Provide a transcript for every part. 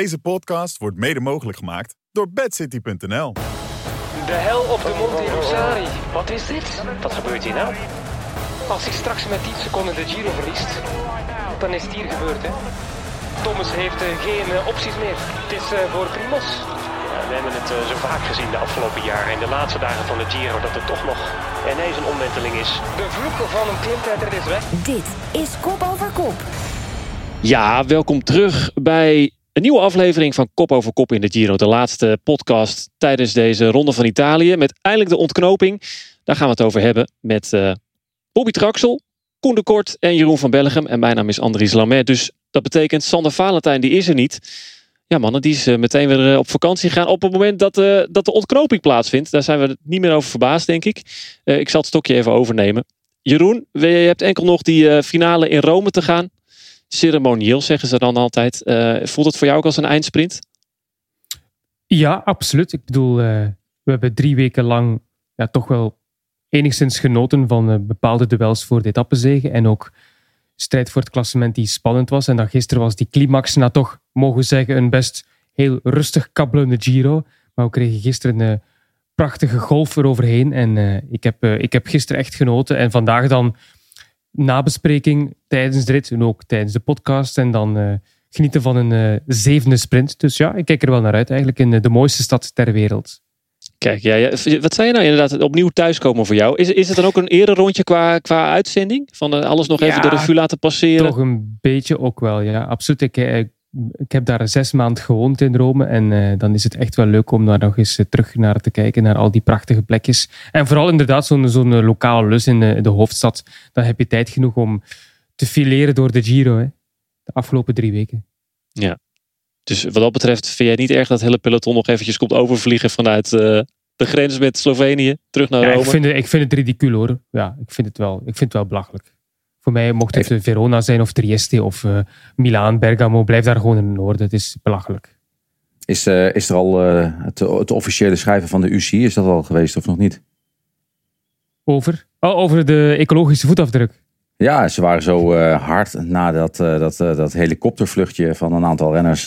Deze podcast wordt mede mogelijk gemaakt door bedcity.nl. De hel op de Monte Rossari. Wat is dit? Wat gebeurt hier nou? Als hij straks met 10 seconden de Giro verliest, dan is het hier gebeurd, hè? Thomas heeft eh, geen eh, opties meer. Het is eh, voor Primos. Ja, we hebben het eh, zo vaak gezien de afgelopen jaren. In de laatste dagen van de Giro dat er toch nog ineens een omwenteling is. De vloek van een klimtijdrit is weg. Dit is Kop Over Kop. Ja, welkom terug bij een nieuwe aflevering van Kop over Kop in de Giro. De laatste podcast tijdens deze Ronde van Italië. Met eindelijk de ontknoping. Daar gaan we het over hebben met eh, Bobby Traxel, Koen de Kort en Jeroen van Bellegem. En mijn naam is Andries Lamet. Dus dat betekent Sander Valentijn, die is er niet. Ja mannen, die is eh, meteen weer eh, op vakantie gegaan op het moment dat, dat de ontknoping plaatsvindt. Daar zijn we niet meer over verbaasd, denk ik. Ik zal het stokje even overnemen. Jeroen, je hebt enkel nog die finale in Rome te gaan. Ceremonieel zeggen ze dan altijd. Eh, voelt het voor jou ook als een eindsprint? Ja, absoluut. Ik bedoel, eh, we hebben drie weken lang ja, toch wel enigszins genoten van eh, bepaalde duels voor de etappenzegen. En ook strijd voor het klassement die spannend was. En dan gisteren was die climax na toch, mogen zeggen, een best heel rustig kabbelende Giro. Maar we kregen gisteren een prachtige golf eroverheen. En ik, heb, ik heb gisteren echt genoten. En vandaag dan nabespreking tijdens de rit en ook tijdens de podcast. En dan eh, genieten van een eh, zevende sprint. Dus ja, ik kijk er wel naar uit eigenlijk in eh, de mooiste stad ter wereld. Kijk, ja, ja, wat zei je nou inderdaad? Opnieuw thuiskomen voor jou. Is, is het dan ook een ererondje qua, qua uitzending? Van alles nog even de revue laten passeren? Toch een beetje ook wel, ja. Absoluut. Ik, eh, ik heb daar zes maanden gewoond in Rome. En eh, dan is het echt wel leuk om daar nog eens eh, terug naar te kijken. Naar al die prachtige plekjes. En vooral inderdaad zo'n zo'n eh, lokale lus in de, de hoofdstad. Dan heb je tijd genoeg om te fileren door de Giro. Hè. De afgelopen drie weken. Dus wat dat betreft vind jij niet erg dat het hele peloton nog eventjes komt overvliegen vanuit de grens met Slovenië terug naar Ja, Rome? ik, vind het, ik vind het ridicuul hoor. Ja, ik vind het wel, ik vind het wel belachelijk. Voor mij mocht het eh, Verona zijn of Trieste of eh Milaan, Bergamo. Blijf daar gewoon in het noorden. Het is belachelijk. Is, eh, is er al het, het officiële schrijven van de UCI, is dat al geweest of nog niet? Over? Oh, over de ecologische voetafdruk. Ja, ze waren zo hard na dat, dat, dat helikoptervluchtje van een aantal renners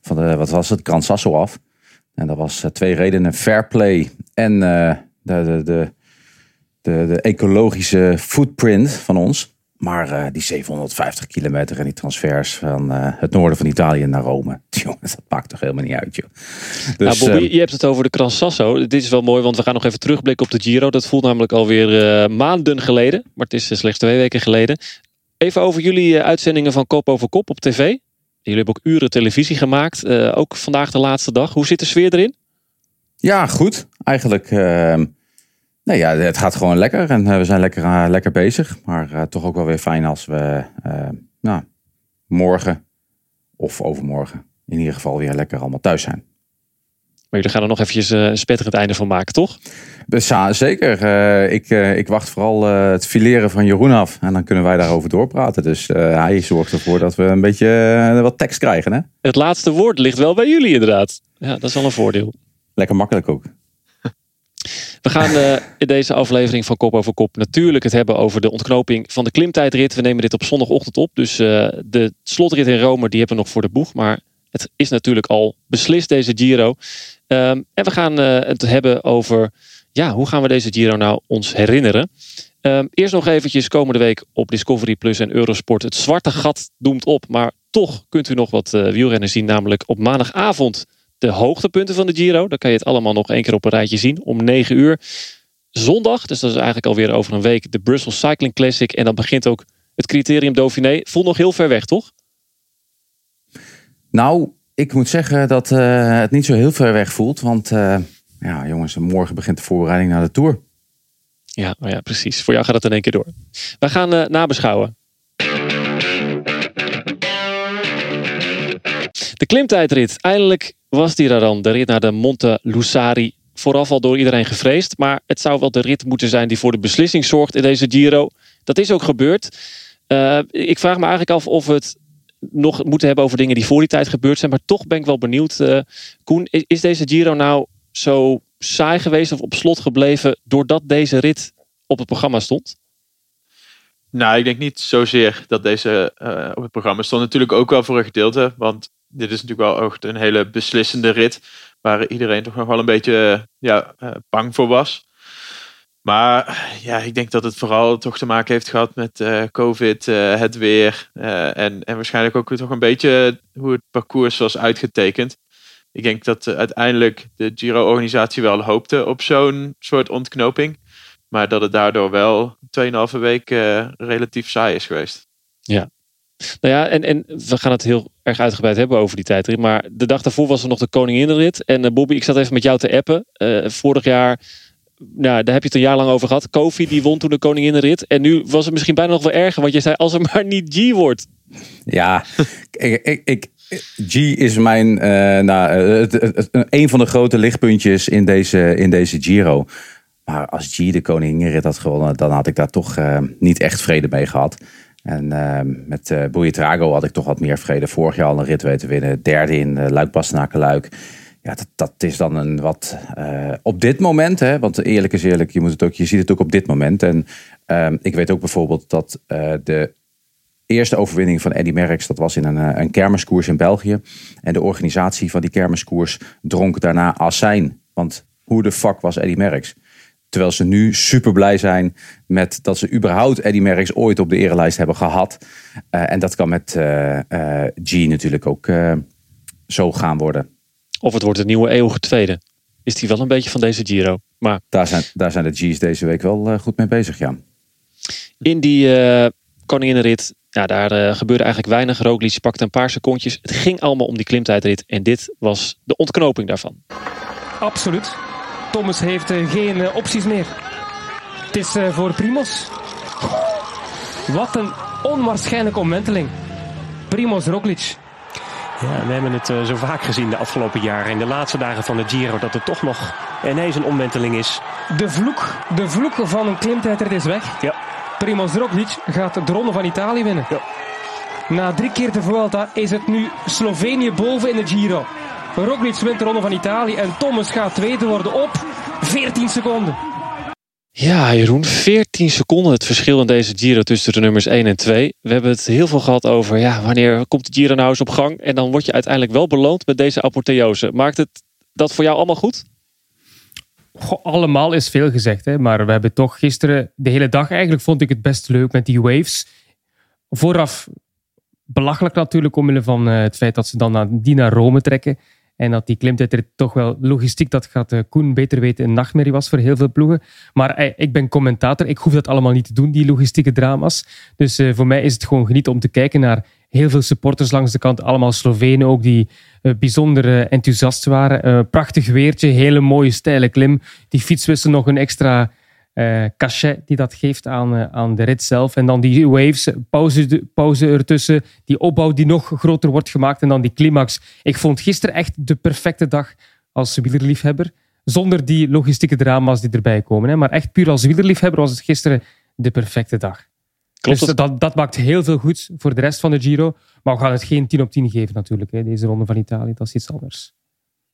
van de, wat was het, Gran Sasso af. En dat was twee redenen, fair play en de, de, de, de, de ecologische footprint van ons. Maar eh, die 750 kilometer en die transfers van eh, het noorden van Italië naar Rome. Jongens, dat maakt toch helemaal niet uit, joh. Dus, nou, Bobby, eh, je hebt het over de Gran Sasso. Dit is wel mooi, want we gaan nog even terugblikken op de Giro. Dat voelt namelijk alweer eh maanden geleden. Maar het is slechts twee weken geleden. Even over jullie uitzendingen van Kop over Kop op tv. Jullie hebben ook uren televisie gemaakt. Ook vandaag de laatste dag. Hoe zit de sfeer erin? Ja, goed. Eigenlijk, ehm, nee, ja, het gaat gewoon lekker en eh, we zijn lekker, eh, lekker bezig. Maar eh, toch ook wel weer fijn als we nou, morgen of overmorgen in ieder geval weer lekker allemaal thuis zijn. Maar jullie gaan er nog eventjes eh, een spetterend einde van maken, toch? Ja, zeker. Ik, ik wacht vooral het fileren van Jeroen af en dan kunnen wij daarover doorpraten. Dus hij zorgt ervoor dat we een beetje wat tekst krijgen. Hè? Het laatste woord ligt wel bij jullie inderdaad. Ja, dat is wel een voordeel. Lekker makkelijk ook. We gaan eh, in deze aflevering van Kop over Kop natuurlijk het hebben over de ontknoping van de klimtijdrit. We nemen dit op zondagochtend op. Dus eh, de slotrit in Rome die hebben we nog voor de boeg. Maar het is natuurlijk al beslist deze Giro. Ehm, en we gaan eh, het hebben over ja, hoe gaan we deze Giro nou ons herinneren. Ehm, eerst nog eventjes komende week op Discovery Plus en Eurosport. Het zwarte gat doemt op. Maar toch kunt u nog wat wielrenners zien. Namelijk op maandagavond de hoogtepunten van de Giro. Dan kan je het allemaal nog één keer op een rijtje zien om 9 uur. Zondag, dus dat is eigenlijk alweer over een week, de Brussels Cycling Classic. En dan begint ook het criterium Dauphiné. Voelt nog heel ver weg, toch? Nou, ik moet zeggen dat eh, het niet zo heel ver weg voelt. Want eh, ja, jongens, morgen begint de voorbereiding naar de Tour. Ja, ja, precies. Voor jou gaat het in één keer door. We gaan eh, nabeschouwen. Klimtijdrit. Eindelijk was die er dan. De rit naar de Monte Lussari. Vooraf al door iedereen gevreesd. Maar het zou wel de rit moeten zijn die voor de beslissing zorgt in deze Giro. Dat is ook gebeurd. Eh, ik vraag me eigenlijk af of we het nog moeten hebben over dingen die voor die tijd gebeurd zijn. Maar toch ben ik wel benieuwd. eh, Koen, is, is deze Giro nou zo saai geweest of op slot gebleven doordat deze rit op het programma stond? Nou, ik denk niet zozeer dat deze eh, op het programma stond. Natuurlijk ook wel voor een gedeelte. Want dit is natuurlijk wel ook een hele beslissende rit. Waar iedereen toch nog wel een beetje ja, bang voor was. Maar ja, ik denk dat het vooral toch te maken heeft gehad met uh, COVID, uh, het weer. En, en waarschijnlijk ook toch een beetje hoe het parcours was uitgetekend. Ik denk dat uiteindelijk de Giro-organisatie wel hoopte op zo'n soort ontknoping. Maar dat het daardoor wel 2,5 week relatief saai is geweest. Ja. Nou ja, en, en we gaan het heel erg uitgebreid hebben over die tijdrit. Maar de dag daarvoor was er nog de Koninginrit. En Bobby, ik zat even met jou te appen. vorig jaar nou, daar heb je het een jaar lang over gehad. Kofi die won toen de koninginrit. En nu was het misschien bijna nog wel erger. Want je zei als er maar niet G wordt. Ja, ik, ik, G is mijn, uh, nou, het, een van de grote lichtpuntjes in deze, in deze Giro. Maar als G de koninginrit had gewonnen, dan had ik daar toch niet echt vrede mee gehad. En uh, met uh, Trago had ik toch wat meer vrede. Vorig jaar al een rit weten winnen. Derde in uh, Luik-Bastenaken-Luik ja, dat, dat is dan een wat uh, op dit moment, hè, want eerlijk is eerlijk, je, moet het ook, je ziet het ook op dit moment. En uh, ik weet ook bijvoorbeeld dat de eerste overwinning van Eddy Merckx, dat was in een, een kermiskoers in België. En de organisatie van die kermiskoers dronk daarna assijn. Want hoe de fuck was Eddy Merckx? Terwijl ze nu super blij zijn met dat ze überhaupt Eddy Merckx ooit op de erelijst hebben gehad. en dat kan met G natuurlijk ook zo gaan worden. Of het wordt een nieuwe eeuwige tweede. Is die wel een beetje van deze Giro. Maar... Daar, zijn, daar zijn de G's deze week wel uh, goed mee bezig, ja. In die uh, koninginrit, ja, daar uh, gebeurde eigenlijk weinig. Roglic pakte een paar secondjes. Het ging allemaal om die klimtijdrit. En dit was de ontknoping daarvan. Absoluut. Thomas heeft geen opties meer. Het is voor Primos. Wat een onwaarschijnlijke omwenteling. Primos Roglic ja, we hebben het uh, zo vaak gezien de afgelopen jaren. In de laatste dagen van de Giro dat er toch nog ineens een omwenteling is. De vloek, de vloek van een klimtijdrit is weg. Ja. Primoz Roglic gaat de Ronde van Italië winnen. Ja. Na drie keer de Vuelta is het nu Slovenië boven in de Giro. Roglic wint de Ronde van Italië en Thomas gaat tweede worden op 14 seconden. Ja, Jeroen, 14 seconden het verschil in deze Giro tussen de nummers 1 en 2. We hebben het heel veel gehad over ja, wanneer komt de Giro nou eens op gang. En dan word je uiteindelijk wel beloond met deze apotheose. Maakt het dat voor jou allemaal goed? Goh, allemaal is veel gezegd, hè? maar we hebben toch gisteren de hele dag eigenlijk vond ik het best leuk met die waves. Vooraf belachelijk natuurlijk omwille van eh, het feit dat ze dan naar, die naar Rome trekken. En dat die klimtijd toch wel logistiek, dat gaat uh, Koen beter weten, een nachtmerrie was voor heel veel ploegen. Maar eh, ik ben commentator, ik hoef dat allemaal niet te doen, die logistieke drama's. Dus uh, voor mij is het gewoon genieten om te kijken naar heel veel supporters langs de kant. Allemaal Slovenen ook, die bijzonder enthousiast waren. prachtig weertje, hele mooie steile klim. Die fietswissel nog een extra uh, cachet die dat geeft aan, uh, aan de rit zelf. En dan die waves, pauze, pauze ertussen, die opbouw die nog groter wordt gemaakt en dan die climax. Ik vond gisteren echt de perfecte dag als wielerliefhebber. Zonder die logistieke drama's die erbij komen. Hè. Maar echt puur als wielerliefhebber was het gisteren de perfecte dag. Klopt dus dat, dat maakt heel veel goed voor de rest van de Giro. Maar we gaan het geen 10 op 10 geven natuurlijk. Hè. Deze ronde van Italië, dat is iets anders.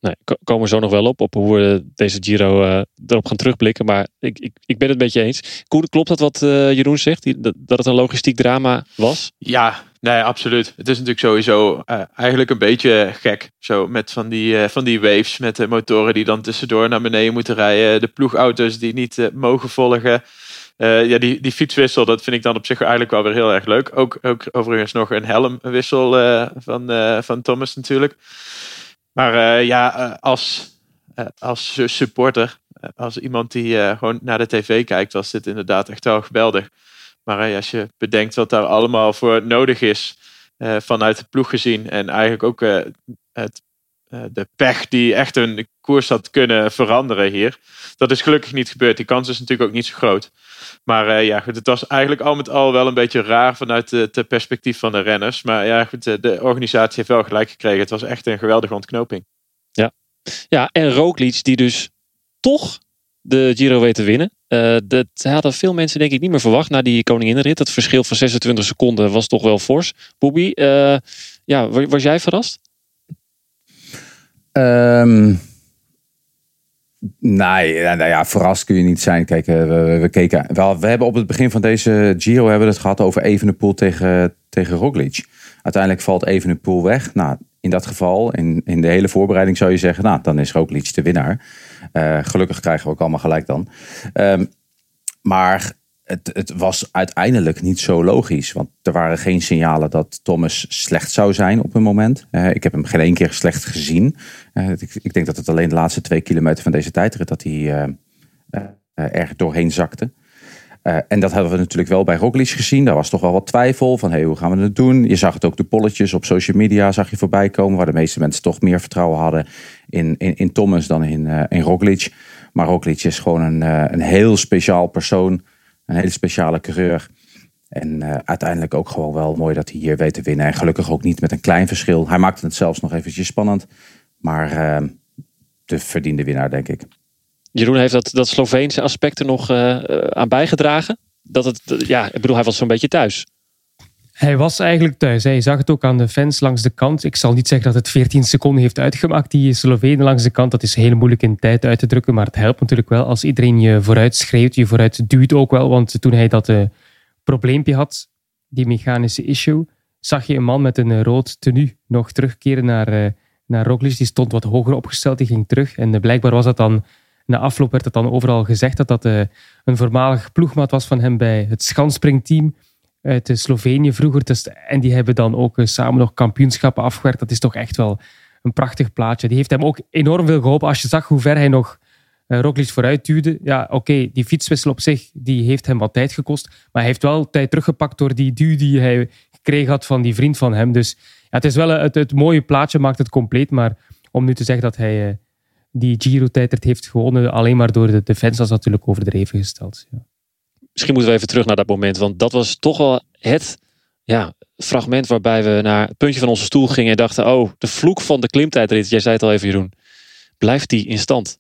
Nee, komen we zo nog wel op, op hoe we deze Giro uh, erop gaan terugblikken. Maar ik, ik, ik ben het met je eens. Klopt dat wat uh, Jeroen zegt? Dat, dat, het een logistiek drama was? Ja, nee, absoluut. Het is natuurlijk sowieso uh, eigenlijk een beetje gek. Zo met van die, van die waves met de motoren die dan tussendoor naar beneden moeten rijden. De ploegauto's die niet mogen volgen. ja, die, die fietswissel, dat vind ik dan op zich eigenlijk wel weer heel erg leuk. Ook, ook overigens nog een helmwissel van, van Thomas natuurlijk. Maar uh, ja, uh, als, uh, als supporter, als iemand die gewoon naar de tv kijkt, was dit inderdaad echt wel geweldig. Maar als je bedenkt wat daar allemaal voor nodig is, vanuit de ploeg gezien, en eigenlijk ook het, de pech die echt een koers had kunnen veranderen hier. Dat is gelukkig niet gebeurd. Die kans is natuurlijk ook niet zo groot. Maar uh, ja, het was eigenlijk al met al wel een beetje raar vanuit het perspectief van de renners. Maar ja, de organisatie heeft wel gelijk gekregen. Het was echt een geweldige ontknoping. Ja, ja en Roglic die dus toch de Giro weet te winnen. Uh, dat hadden veel mensen denk ik niet meer verwacht na die koninginrit. Het verschil van 26 seconden was toch wel fors. Bobby, ja, was jij verrast? Um, Nee, nou ja, verrast kun je niet zijn. Kijk, eh, we, we, keken, wel, we hebben op het begin van deze Giro hebben we het gehad over Evenepoel tegen, tegen Roglic. Uiteindelijk valt Evenepoel weg. Nou, in dat geval, in, in de hele voorbereiding zou je zeggen, nou, dan is Roglic de winnaar. Uh, gelukkig krijgen we ook allemaal gelijk dan. Um, maar het, het, was uiteindelijk niet zo logisch. Want er waren geen signalen dat Thomas slecht zou zijn op een moment. Uh, ik heb hem geen één keer slecht gezien. Uh, ik, ik, denk dat het alleen de laatste twee kilometer van deze tijdrit dat hij er doorheen zakte. Uh, en dat hebben we natuurlijk wel bij Roglic gezien. Daar was toch wel wat twijfel van hoe gaan we het doen? Je zag het ook de polletjes op social media zag je voorbij komen. Waar de meeste mensen toch meer vertrouwen hadden in, in, in Thomas dan in, uh, in Roglic. Maar Roglic is gewoon een, uh, een heel speciaal persoon. Een hele speciale coureur. En uiteindelijk ook gewoon wel mooi dat hij hier weet te winnen. En gelukkig ook niet met een klein verschil. Hij maakte het zelfs nog eventjes spannend. Maar de verdiende winnaar denk ik. Jeroen heeft dat, dat Sloveense aspect er nog uh, aan bijgedragen. Dat het, ja, ik bedoel, hij was zo'n beetje thuis. Hij was eigenlijk thuis. Hij zag het ook aan de fans langs de kant. Ik zal niet zeggen dat het 14 seconden heeft uitgemaakt, die Slovenen langs de kant. Dat is heel moeilijk in tijd uit te drukken. Maar het helpt natuurlijk wel als iedereen je vooruit schreeuwt. Je vooruit duwt ook wel. Want toen hij dat uh, probleempje had, die mechanische issue, zag je een man met een rood tenue nog terugkeren naar, uh, naar Roglic. Die stond wat hoger opgesteld, die ging terug. En blijkbaar was dat dan na afloop werd het dan overal gezegd dat dat een voormalig ploegmaat was van hem bij het schansspringteam uit Slovenië vroeger. Dus, en die hebben dan ook uh, samen nog kampioenschappen afgewerkt. Dat is toch echt wel een prachtig plaatje. Die heeft hem ook enorm veel geholpen. Als je zag hoe ver hij nog uh, vooruit duwde. Ja, oké, die fietswissel op zich die heeft hem wat tijd gekost. Maar hij heeft wel tijd teruggepakt door die duw die hij gekregen had van die vriend van hem. Dus ja, het is wel het, mooie plaatje, maakt het compleet. Maar om nu te zeggen dat hij die Giro-tijdrit heeft gewonnen. Alleen maar door de, de fans was natuurlijk overdreven gesteld. Ja. Misschien moeten we even terug naar dat moment. Want dat was toch wel het ja, fragment waarbij we naar het puntje van onze stoel gingen. En dachten, oh, de vloek van de klimtijdrit. Jij zei het al even Jeroen. Blijft die in stand?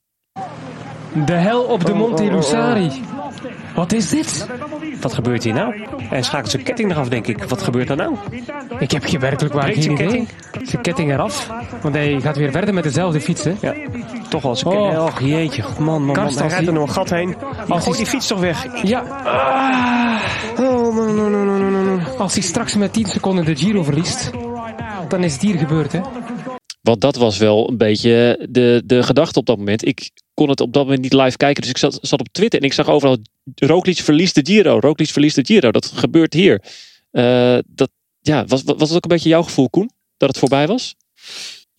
De hel op de Monte Lussari. Wat is dit? Wat gebeurt hier nou? Hij schakelt zijn ketting eraf, denk ik. Wat gebeurt er nou? Ik heb je werkelijk waar geen idee. Zijn ketting eraf. Want hij gaat weer verder met dezelfde fiets, hè? Ja, toch wel. Oh. Och, jeetje. Man, man, man. Hij rijdt er nog een gat heen. Als hij die fiets toch weg. Ja. Ah. Oh, man, no, no, no, no, no. Als hij straks met 10 seconden de Giro verliest, dan is het hier gebeurd, hè? Want dat was wel een beetje de, de gedachte op dat moment. Ik kon het op dat moment niet live kijken. Dus ik zat, zat op Twitter en ik zag overal... Roglic verliest de Giro. Roglic verliest de Giro. Dat gebeurt hier. Uh, dat, ja, was, was dat ook een beetje jouw gevoel, Koen? Dat het voorbij was?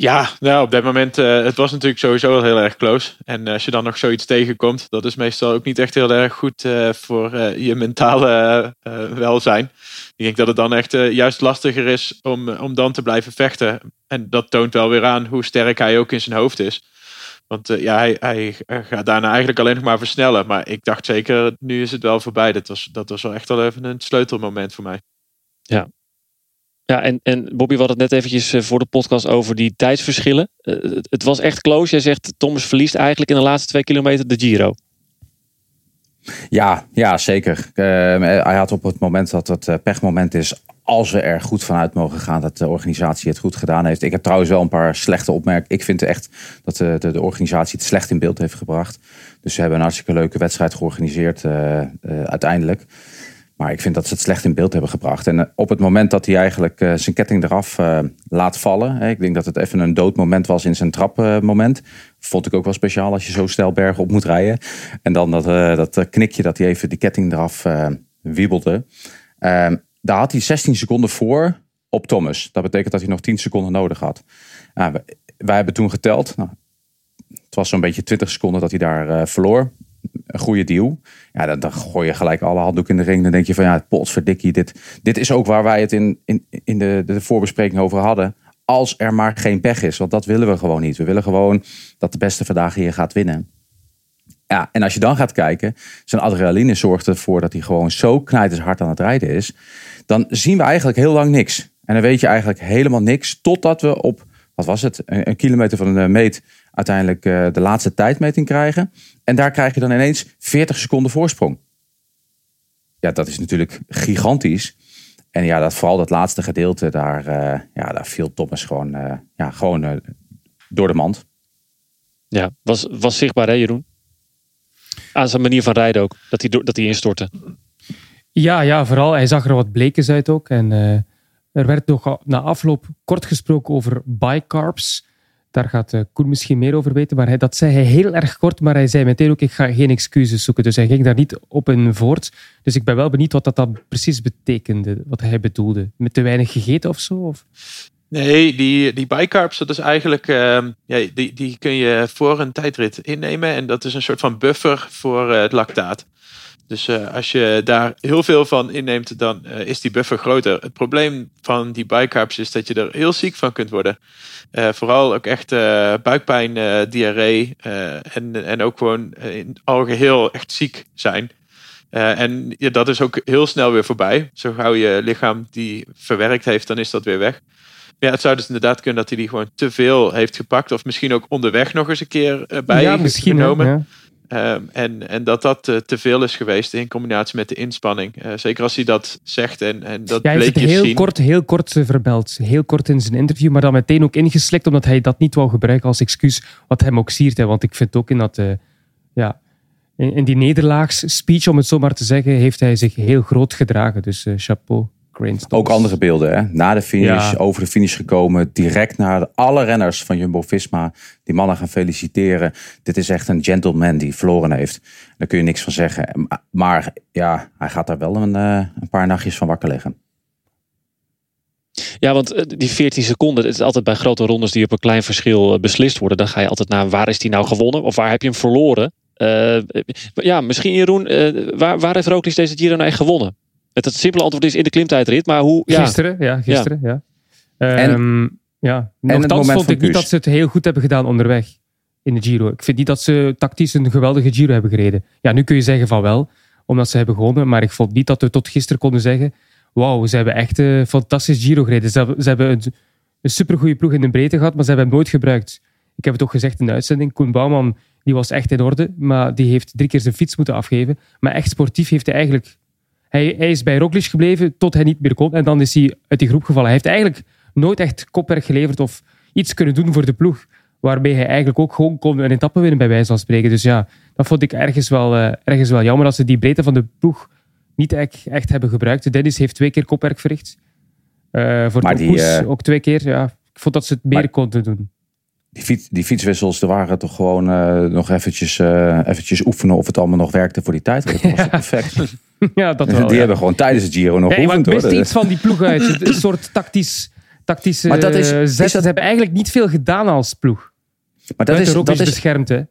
Ja, nou, op dat moment, uh, het was natuurlijk sowieso wel heel erg close. En als je dan nog zoiets tegenkomt, dat is meestal ook niet echt heel erg goed uh, voor je mentale welzijn. Ik denk dat het dan echt juist lastiger is om, om dan te blijven vechten. En dat toont wel weer aan hoe sterk hij ook in zijn hoofd is. Want ja, hij, hij, gaat daarna eigenlijk alleen nog maar versnellen. Maar ik dacht zeker, nu is het wel voorbij. Dat was, dat was wel echt wel even een sleutelmoment voor mij. Ja, ja, en, en Bobby, hadden het net eventjes eh, voor de podcast over die tijdsverschillen. Uh, het was echt close. Jij zegt, Thomas verliest eigenlijk in de laatste twee kilometer de Giro. Ja, ja zeker. Uh, hij had op het moment dat het pechmoment is als we er goed vanuit mogen gaan dat de organisatie het goed gedaan heeft. Ik heb trouwens wel een paar slechte opmerkingen. Ik vind echt dat de, de, organisatie het slecht in beeld heeft gebracht. Dus ze hebben een hartstikke leuke wedstrijd georganiseerd uiteindelijk. Maar ik vind dat ze het slecht in beeld hebben gebracht. En uh, op het moment dat hij eigenlijk zijn ketting eraf laat vallen. ik denk dat het even een dood moment was in zijn trapmoment. Vond ik ook wel speciaal als je zo snel bergen op moet rijden. En dan dat, dat knikje dat hij even die ketting eraf wiebelde. Ehm, daar had hij 16 seconden voor op Thomas. Dat betekent dat hij nog 10 seconden nodig had. Nou, wij, hebben toen geteld. Nou, het was zo'n beetje 20 seconden dat hij daar verloor. Een goede deal. Ja, dan, dan, gooi je gelijk alle handdoeken in de ring. Dan denk je van ja, potsverdikkie. Dit, dit is ook waar wij het in, in, in de, de voorbespreking over hadden. Als er maar geen pech is. Want dat willen we gewoon niet. We willen gewoon dat de beste vandaag hier gaat winnen. Ja, en als je dan gaat kijken, zijn adrenaline zorgt ervoor dat hij gewoon zo knijters hard aan het rijden is. Dan zien we eigenlijk heel lang niks. En dan weet je eigenlijk helemaal niks totdat we op, wat was het, een, kilometer van de meet uiteindelijk uh, de laatste tijdmeting krijgen. En daar krijg je dan ineens 40 seconden voorsprong. Ja, dat is natuurlijk gigantisch. En ja, dat, vooral dat laatste gedeelte, daar, uh, ja, daar viel Thomas gewoon, uh, ja, gewoon door de mand. Ja, was, was zichtbaar hè Jeroen? Aan zijn manier van rijden ook, dat hij, dat hij instortte. Ja, ja, vooral. Hij zag er wat blekens uit ook. En uh, Er werd nog na afloop kort gesproken over bicarbs. Daar gaat uh, Koen misschien meer over weten. Maar hij, dat zei hij heel erg kort, maar hij zei meteen ook, ik ga geen excuses zoeken. Dus hij ging daar niet op in voort. Dus ik ben wel benieuwd wat dat dan precies betekende, wat hij bedoelde. Met te weinig gegeten of zo? Of? Nee, die, die bicarbs, dat is eigenlijk, uh, ja, die, die kun je voor een tijdrit innemen. En dat is een soort van buffer voor uh, het lactaat. Dus uh, als je daar heel veel van inneemt, dan uh, is die buffer groter. Het probleem van die bicarbs is dat je er heel ziek van kunt worden. Uh, vooral ook echt buikpijn, diarree en, en ook gewoon in algeheel echt ziek zijn. en ja, dat is ook heel snel weer voorbij. Zo gauw je lichaam die verwerkt heeft, dan is dat weer weg. Ja, het zou dus inderdaad kunnen dat hij die gewoon te veel heeft gepakt. Of misschien ook onderweg nog eens een keer bij ja, misschien, genomen. Ja. Um, en, en dat dat uh, te veel is geweest in combinatie met de inspanning. Uh, zeker als hij dat zegt en, en dat ja, bleek je heel zien. Kort, heel kort uh, verbeld. Heel kort in zijn interview, maar dan meteen ook ingeslikt omdat hij dat niet wou gebruiken als excuus. Wat hem ook siert. Hè, want ik vind ook in dat... ja, in, in die nederlaags speech, om het zo maar te zeggen, heeft hij zich heel groot gedragen. Dus chapeau. Ook andere beelden, hè? Na de finish, over de finish gekomen, direct naar alle renners van Jumbo-Visma. Die mannen gaan feliciteren. Dit is echt een gentleman die verloren heeft. Daar kun je niks van zeggen. Maar ja, hij gaat daar wel een, eh, een paar nachtjes van wakker liggen. Ja, want eh, die 14 seconden, het is altijd bij grote rondes die op een klein verschil eh, beslist worden. Dan ga je altijd naar waar is die nou gewonnen of waar heb je hem verloren. ja, misschien Jeroen, waar, waar heeft Roglic deze Giro nou echt gewonnen? Het, het simpele antwoord is in de klimtijdrit, maar hoe... Ja. Gisteren, ja, gisteren, ja. ja. en, um, ja. Nogthans vond ik niet dat ze het heel goed hebben gedaan onderweg in de Giro. Ik vind niet dat ze tactisch een geweldige Giro hebben gereden. Ja, nu kun je zeggen van wel, omdat ze hebben gewonnen, maar ik vond niet dat we tot gisteren konden zeggen wauw, ze hebben echt een fantastisch Giro gereden. Ze hebben, ze hebben een, een supergoeie ploeg in de breedte gehad, maar ze hebben hem nooit gebruikt. Ik heb het ook gezegd in de uitzending. Koen Bouwman die was echt in orde, maar die heeft drie keer zijn fiets moeten afgeven. Maar echt sportief heeft hij eigenlijk hij, hij is bij Roglic gebleven tot hij niet meer kon. En dan is hij uit die groep gevallen. Hij heeft eigenlijk nooit echt kopwerk geleverd of iets kunnen doen voor de ploeg. Waarbij hij eigenlijk ook gewoon kon een etappe winnen, bij wijze van spreken. Dus ja, dat vond ik ergens wel, uh, ergens wel jammer dat ze die breedte van de ploeg niet echt, echt hebben gebruikt. Dennis heeft twee keer kopwerk verricht. Uh, voor maar de die, uh, ook twee keer. Ja, ik vond dat ze het meer maar, konden doen. Die, fiets, die fietswissels, er waren toch gewoon nog eventjes, eventjes oefenen of het allemaal nog werkte voor die tijd. Dat was perfect. ja, dat wel, Die hebben gewoon tijdens het Giro nog ja, geoefend. Ik wist iets van die ploeg uit. Een soort tactisch, tactische maar dat is, zet. dat hebben eigenlijk niet veel gedaan als ploeg. Maar dat is, dat is beschermd, hè?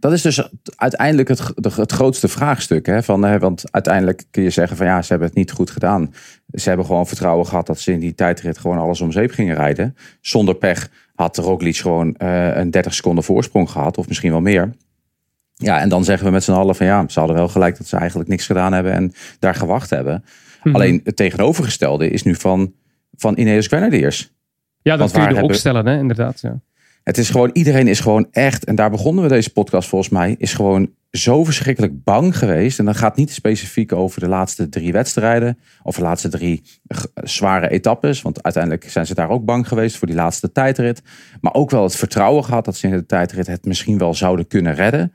Dat is dus uiteindelijk het, het grootste vraagstuk. Hè? Van, want uiteindelijk kun je zeggen van ja, ze hebben het niet goed gedaan. Ze hebben gewoon vertrouwen gehad dat ze in die tijdrit gewoon alles om zeep gingen rijden. Zonder pech had Roglic gewoon uh, een 30 seconden voorsprong gehad. Of misschien wel meer. Ja, en dan zeggen we met z'n allen van ja, ze hadden wel gelijk dat ze eigenlijk niks gedaan hebben en daar gewacht hebben. Mhm. Alleen het tegenovergestelde is nu van, van Ineos Grenadiers. Ja, dat kun je ook stellen, hè? inderdaad. Ja. Het is gewoon, iedereen is gewoon echt, en daar begonnen we deze podcast volgens mij, is gewoon zo verschrikkelijk bang geweest. En dan gaat niet specifiek over de laatste drie wedstrijden of de laatste drie zware etappes. Want uiteindelijk zijn ze daar ook bang geweest voor die laatste tijdrit. Maar ook wel het vertrouwen gehad dat ze in de tijdrit het misschien wel zouden kunnen redden.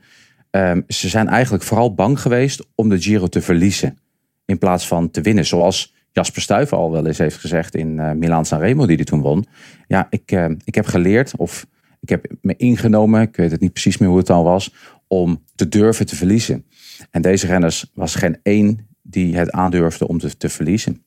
Um, ze zijn eigenlijk vooral bang geweest om de Giro te verliezen. In plaats van te winnen. Zoals Jasper Stuyven al wel eens heeft gezegd in uh, Milaan Sanremo, die hij toen won. Ja, ik, uh, ik heb geleerd of ik heb me ingenomen, ik weet het niet precies meer hoe het dan was, om te durven te verliezen. En deze renners was geen één die het aandurfde om te, te verliezen.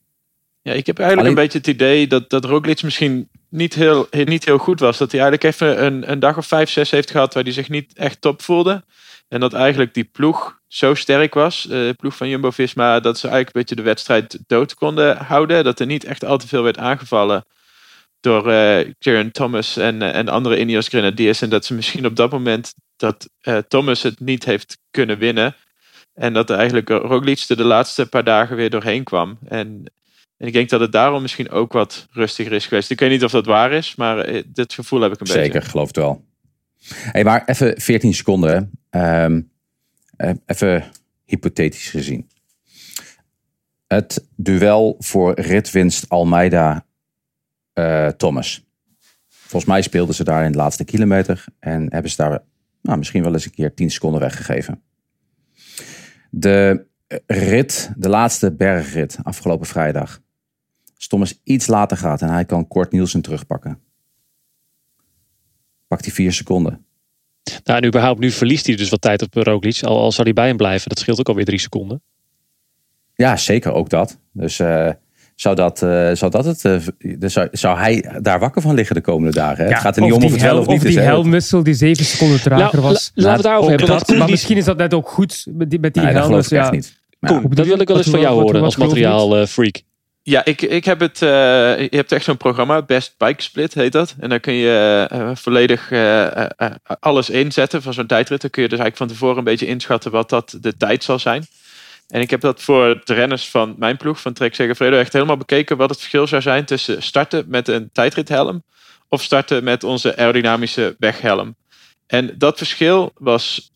Ja, ik heb eigenlijk een beetje het idee dat, dat Roglic misschien niet heel, niet heel goed was. Dat hij eigenlijk even een, een dag of vijf, zes heeft gehad waar hij zich niet echt top voelde. En dat eigenlijk die ploeg zo sterk was, eh, de ploeg van Jumbo-Visma, dat ze eigenlijk een beetje de wedstrijd dood konden houden. Dat er niet echt al te veel werd aangevallen door uh, Thomas en, uh, en andere Ineos Grenadiers. En dat ze misschien op dat moment dat Thomas het niet heeft kunnen winnen. En dat er eigenlijk Roglic er de laatste paar dagen weer doorheen kwam. En, en ik denk dat het daarom misschien ook wat rustiger is geweest. Ik weet niet of dat waar is, maar dit gevoel heb ik een beetje. Zeker, geloof het wel. Hey, maar even 14 seconden. Um, even hypothetisch gezien. Het duel voor ritwinst Almeida-Thomas. Eh, Volgens mij speelden ze daar in de laatste kilometer. En hebben ze daar nou, misschien wel eens een keer 10 seconden weggegeven. De rit, de laatste bergrit afgelopen vrijdag. Als Thomas iets later gaat en hij kan kort Nielsen terugpakken. Pakt hij vier seconden. Nou, en überhaupt nu verliest hij dus wat tijd op Roglic. Al, al zou hij bij hem blijven, dat scheelt ook alweer drie seconden. Ja, zeker ook dat. Dus uh, zou, dat, uh, zou dat het. Uh, zou, zou hij daar wakker van liggen de komende dagen? Hè? Ja, het gaat er niet om of het wel of niet of is. die hè. helmwissel die zeven seconden trager Nou, was. la- laten we het daarover hebben. dat, maar die- misschien is dat net ook goed met die, met die Nee, dat geloof ik echt Ja. niet. Maar ja. Koen, dat wil ik wel eens van jou horen als geloof Ja, ik, ik heb het. eh, je hebt echt zo'n programma, Best Bike Split heet dat. En daar kun je eh, volledig eh, alles inzetten van zo'n tijdrit. Dan kun je dus eigenlijk van tevoren een beetje inschatten wat dat de tijd zal zijn. En ik heb dat voor de renners van mijn ploeg, van Trek Segafredo, echt helemaal bekeken wat het verschil zou zijn tussen starten met een tijdrithelm of starten met onze aerodynamische weghelm. En dat verschil was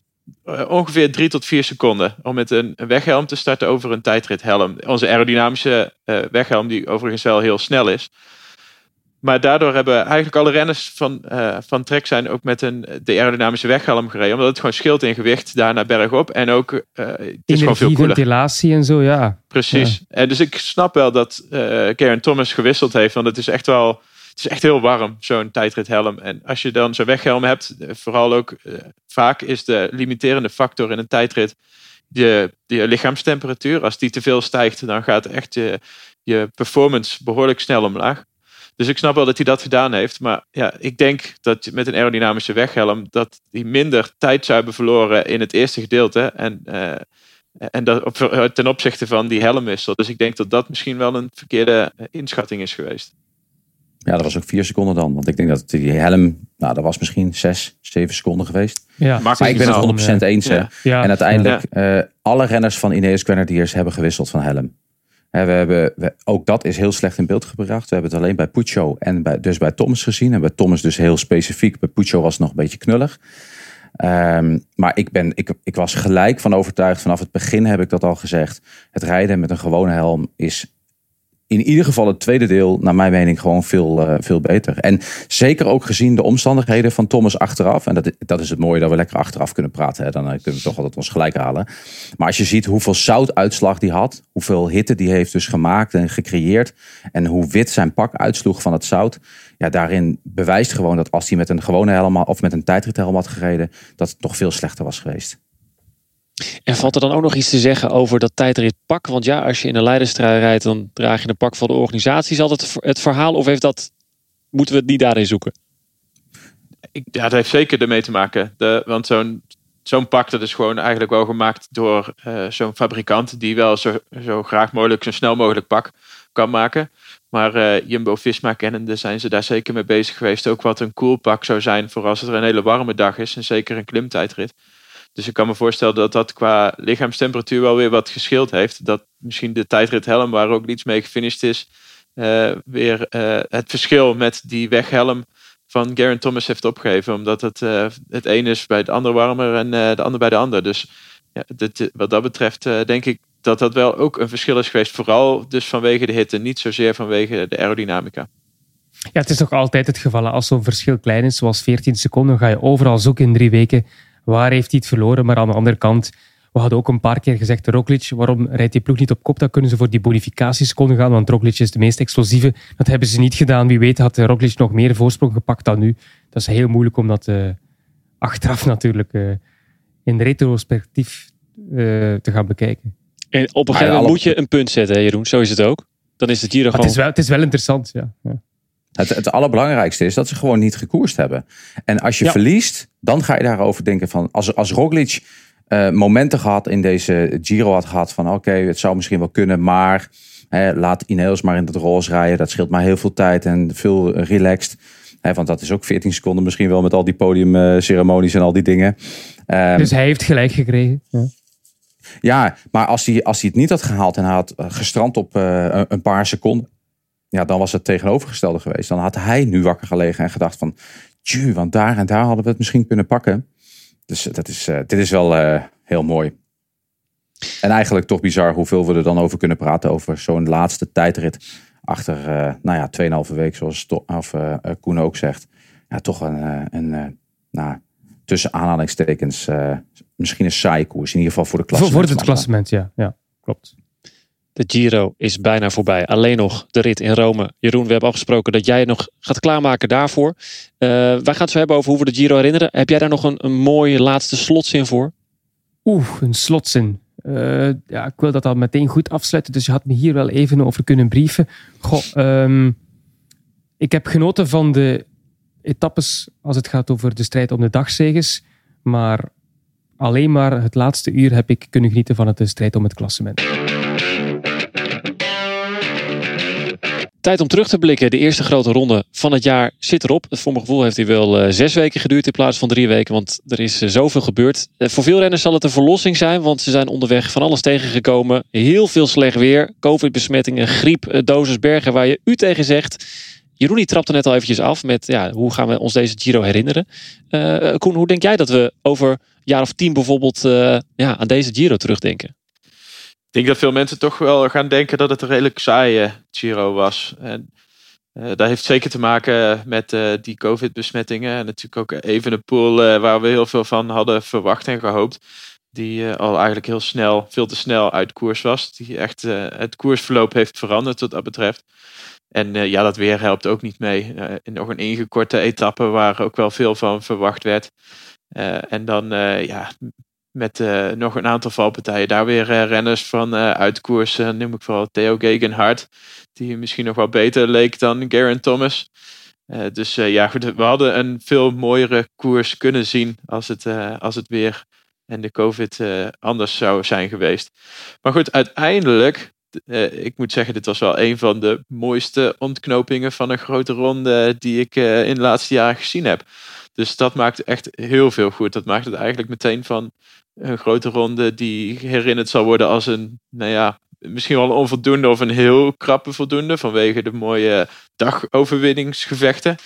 ongeveer drie tot vier seconden om met een weghelm te starten over een tijdrithelm. Onze aerodynamische eh, weghelm, die overigens wel heel snel is. Maar daardoor hebben eigenlijk alle renners van, eh, van Trek zijn ook met een, de aerodynamische weghelm gereden. Omdat het gewoon scheelt in gewicht daar naar bergop. En ook, eh, het is gewoon veel cooler. ventilatie en zo, ja. Precies. En dus ik snap wel dat eh Karen Thomas gewisseld heeft. Want het is echt wel. Het is echt heel warm, zo'n tijdrithelm. En als je dan zo'n weghelm hebt, eh, vooral ook eh, vaak is de limiterende factor in een tijdrit je, je lichaamstemperatuur. Als die te veel stijgt, dan gaat echt je, je performance behoorlijk snel omlaag. Dus ik snap wel dat hij dat gedaan heeft. Maar ja, ik denk dat met een aerodynamische weghelm dat hij minder tijd zou hebben verloren in het eerste gedeelte. En, eh, en op, ten opzichte van die helmwissel. Dus ik denk dat dat misschien wel een verkeerde inschatting is geweest. Ja, dat was ook vier seconden dan. Want ik denk dat die helm, nou, dat was misschien zes, zeven seconden geweest. ja. Maar Maar ik ben het 100% eens. hè. Ja. Ja. En uiteindelijk, eh, alle renners van Ineos Grenadiers hebben gewisseld van helm. Hè, we hebben, we- ook dat is heel slecht in beeld gebracht. We hebben het alleen bij Puccio en bij, dus bij Thomas gezien. En bij Thomas dus heel specifiek. Bij Puccio was het nog een beetje knullig. Ehm, maar ik, ben, ik, ik was gelijk van overtuigd. Vanaf het begin heb ik dat al gezegd. Het rijden met een gewone helm is in ieder geval het tweede deel, naar mijn mening, gewoon veel, eh, veel beter. En zeker ook gezien de omstandigheden van Thomas achteraf. En dat, dat is het mooie dat we lekker achteraf kunnen praten. Hè. Dan eh, kunnen we toch altijd ons gelijk halen. Maar als je ziet hoeveel zoutuitslag die had, hoeveel hitte die heeft dus gemaakt en gecreëerd. En hoe wit zijn pak uitsloeg van het zout. Ja, daarin bewijst gewoon dat als hij met een gewone helm of met een tijdrithelm had gereden, dat het nog veel slechter was geweest. En valt er dan ook nog iets te zeggen over dat tijdritpak? Want ja, als je in een leiderstrui rijdt, dan draag je een pak van de organisatie. Is dat het, verhaal of heeft dat, moeten we het niet daarin zoeken? Ja, dat heeft zeker ermee te maken. De, want zo'n zo'n pak dat is gewoon eigenlijk wel gemaakt door eh, zo'n fabrikant die wel zo, zo graag mogelijk, zo snel mogelijk pak kan maken. Maar eh, Jumbo-Visma kennende zijn ze daar zeker mee bezig geweest. Ook wat een cool pak zou zijn voor als het er een hele warme dag is. En zeker een klimtijdrit. Dus ik kan me voorstellen dat dat qua lichaamstemperatuur wel weer wat gescheeld heeft. Dat misschien de tijdrit helm waar ook iets mee gefinished is. eh, weer eh, het verschil met die weghelm van Garen Thomas heeft opgegeven. Omdat het, eh, het een is bij het ander warmer en de ander bij de ander. Dus ja, wat dat betreft denk ik dat dat wel ook een verschil is geweest. Vooral dus vanwege de hitte, niet zozeer vanwege de aerodynamica. Ja, het is toch altijd het geval. Als zo'n verschil klein is, zoals 14 seconden, ga je overal zoeken in drie weken. Waar heeft hij het verloren? Maar aan de andere kant, we hadden ook een paar keer gezegd, Roglic, waarom rijdt die ploeg niet op kop? Dan kunnen ze voor die bonificatieseconden gaan, want Roglic is de meest explosieve. Dat hebben ze niet gedaan. Wie weet had Roglic nog meer voorsprong gepakt dan nu. Dat is heel moeilijk om dat eh, achteraf natuurlijk eh, in retrospectief eh, te gaan bekijken. En op een gegeven moment moet je een punt zetten, hè, Jeroen. Zo is het ook. Dan is het Giro Maar het, gewoon... is wel, het is wel interessant, ja. ja. Het, het allerbelangrijkste is dat ze gewoon niet gekoerst hebben. En als je Ja. verliest, dan ga je daarover denken van... Als, als Roglic eh, momenten gehad in deze Giro had gehad van... Oké, het zou misschien wel kunnen, maar hè, laat Ineos maar in het roze rijden. Dat scheelt maar heel veel tijd en veel relaxed. Hè, want dat is ook 14 seconden misschien wel met al die podiumceremonies en al die dingen. Ehm, Dus hij heeft gelijk gekregen. Ja. ja, maar als hij, als hij het niet had gehaald en hij had eh, gestrand op eh, een paar seconden, ja, dan was het tegenovergestelde geweest. Dan had hij nu wakker gelegen en gedacht van, tju, want daar en daar hadden we het misschien kunnen pakken. Dus eh, dat is, eh, dit is wel eh, heel mooi. En eigenlijk toch bizar hoeveel we er dan over kunnen praten over zo'n laatste tijdrit. Achter, eh, nou ja, 2,5 week, zoals of, Koen ook zegt. Ja, toch een, een nou, tussen aanhalingstekens, misschien een saaie koers. In ieder geval voor de Voor, klasse. voor het klassement, ja. ja. Klopt. De Giro is bijna voorbij. Alleen nog de rit in Rome. Jeroen, we hebben afgesproken dat jij nog gaat klaarmaken daarvoor. Uh, wij gaan het zo hebben over hoe we de Giro herinneren. Heb jij daar nog een, een mooie laatste slotzin voor? Oeh, een slotzin. Uh, ja, ik wil dat al meteen goed afsluiten. Dus je had me hier wel even over kunnen brieven. Goh, um, ik heb genoten van de etappes als het gaat over de strijd om de dagzeges. Maar alleen maar het laatste uur heb ik kunnen genieten van het de strijd om het klassement. Tijd om terug te blikken. De eerste grote ronde van het jaar zit erop. Voor mijn gevoel heeft hij wel uh, zes weken geduurd in plaats van drie weken. Want er is uh, zoveel gebeurd. Uh, voor veel renners zal het een verlossing zijn. Want ze zijn onderweg van alles tegengekomen. Heel veel slecht weer. Covid-besmettingen, griep, dosis bergen waar je u tegen zegt. Jeroen trapte net al eventjes af met ja, hoe gaan we ons deze Giro herinneren. Koen, hoe denk jij dat we over een jaar of tien bijvoorbeeld ja, aan deze Giro terugdenken? Ik denk dat veel mensen toch wel gaan denken dat het een redelijk saaie Giro was. En uh, dat heeft zeker te maken met uh, die COVID-besmettingen. En natuurlijk ook even een pool uh, waar we heel veel van hadden verwacht en gehoopt. Die al eigenlijk heel snel, veel te snel uit koers was. Die echt het koersverloop heeft veranderd wat dat betreft. En ja, dat weer helpt ook niet mee. in nog een ingekorte etappe waar ook wel veel van verwacht werd. en dan ja, met uh, nog een aantal valpartijen. Daar weer uh, renners van uh, uit koers. noem ik vooral Theo Gegenhardt. Die misschien nog wel beter leek dan Garen Thomas. dus ja, goed, we hadden een veel mooiere koers kunnen zien. Als het, als het weer en de COVID anders zou zijn geweest. Maar goed, uiteindelijk. ik moet zeggen, dit was wel een van de mooiste ontknopingen van een grote ronde. die ik in de laatste jaren gezien heb. Dus dat maakt echt heel veel goed. Dat maakt het eigenlijk meteen van een grote ronde die herinnerd zal worden als een, nou ja, misschien wel een onvoldoende of een heel krappe voldoende vanwege de mooie dagoverwinningsgevechten.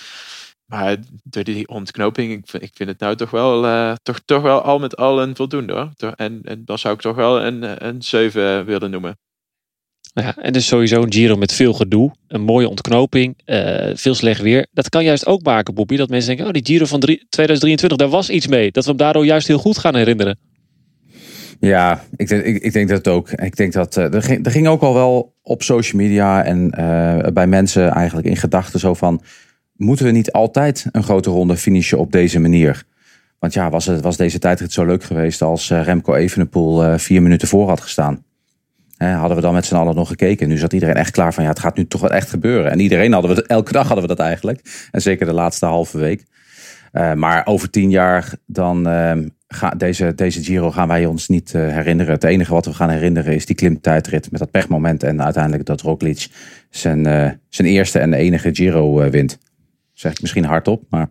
Maar door die ontknoping, ik vind, ik vind het nou toch wel, uh, toch, toch wel al met al een voldoende hoor. En, en dan zou ik toch wel een, een 7 willen noemen. Ja, en dus sowieso een Giro met veel gedoe. Een mooie ontknoping. Uh, veel slecht weer. Dat kan juist ook maken, Bobby. Dat mensen denken, oh die Giro van 2023, daar was iets mee. Dat we hem daardoor juist heel goed gaan herinneren. Ja, ik denk, ik, ik, denk dat ook. Ik denk dat uh, er, ging, er ging ook al wel op social media en uh, bij mensen eigenlijk in gedachten zo van: moeten we niet altijd een grote ronde finishen op deze manier? Want ja, was, het, was deze tijdrit zo leuk geweest als uh, Remco Evenepoel vier minuten voor had gestaan? hadden we dan met z'n allen nog gekeken. Nu zat iedereen echt klaar van ja, het gaat nu toch wel echt gebeuren. En iedereen hadden we elke dag hadden we dat eigenlijk. En zeker de laatste halve week. maar over tien jaar dan ehm, ga, deze, deze Giro gaan wij ons niet uh, herinneren. Het enige wat we gaan herinneren is die klimtijdrit met dat pechmoment. En uiteindelijk dat Roglic zijn, uh, zijn eerste en enige Giro uh, wint. Zeg ik misschien hardop, maar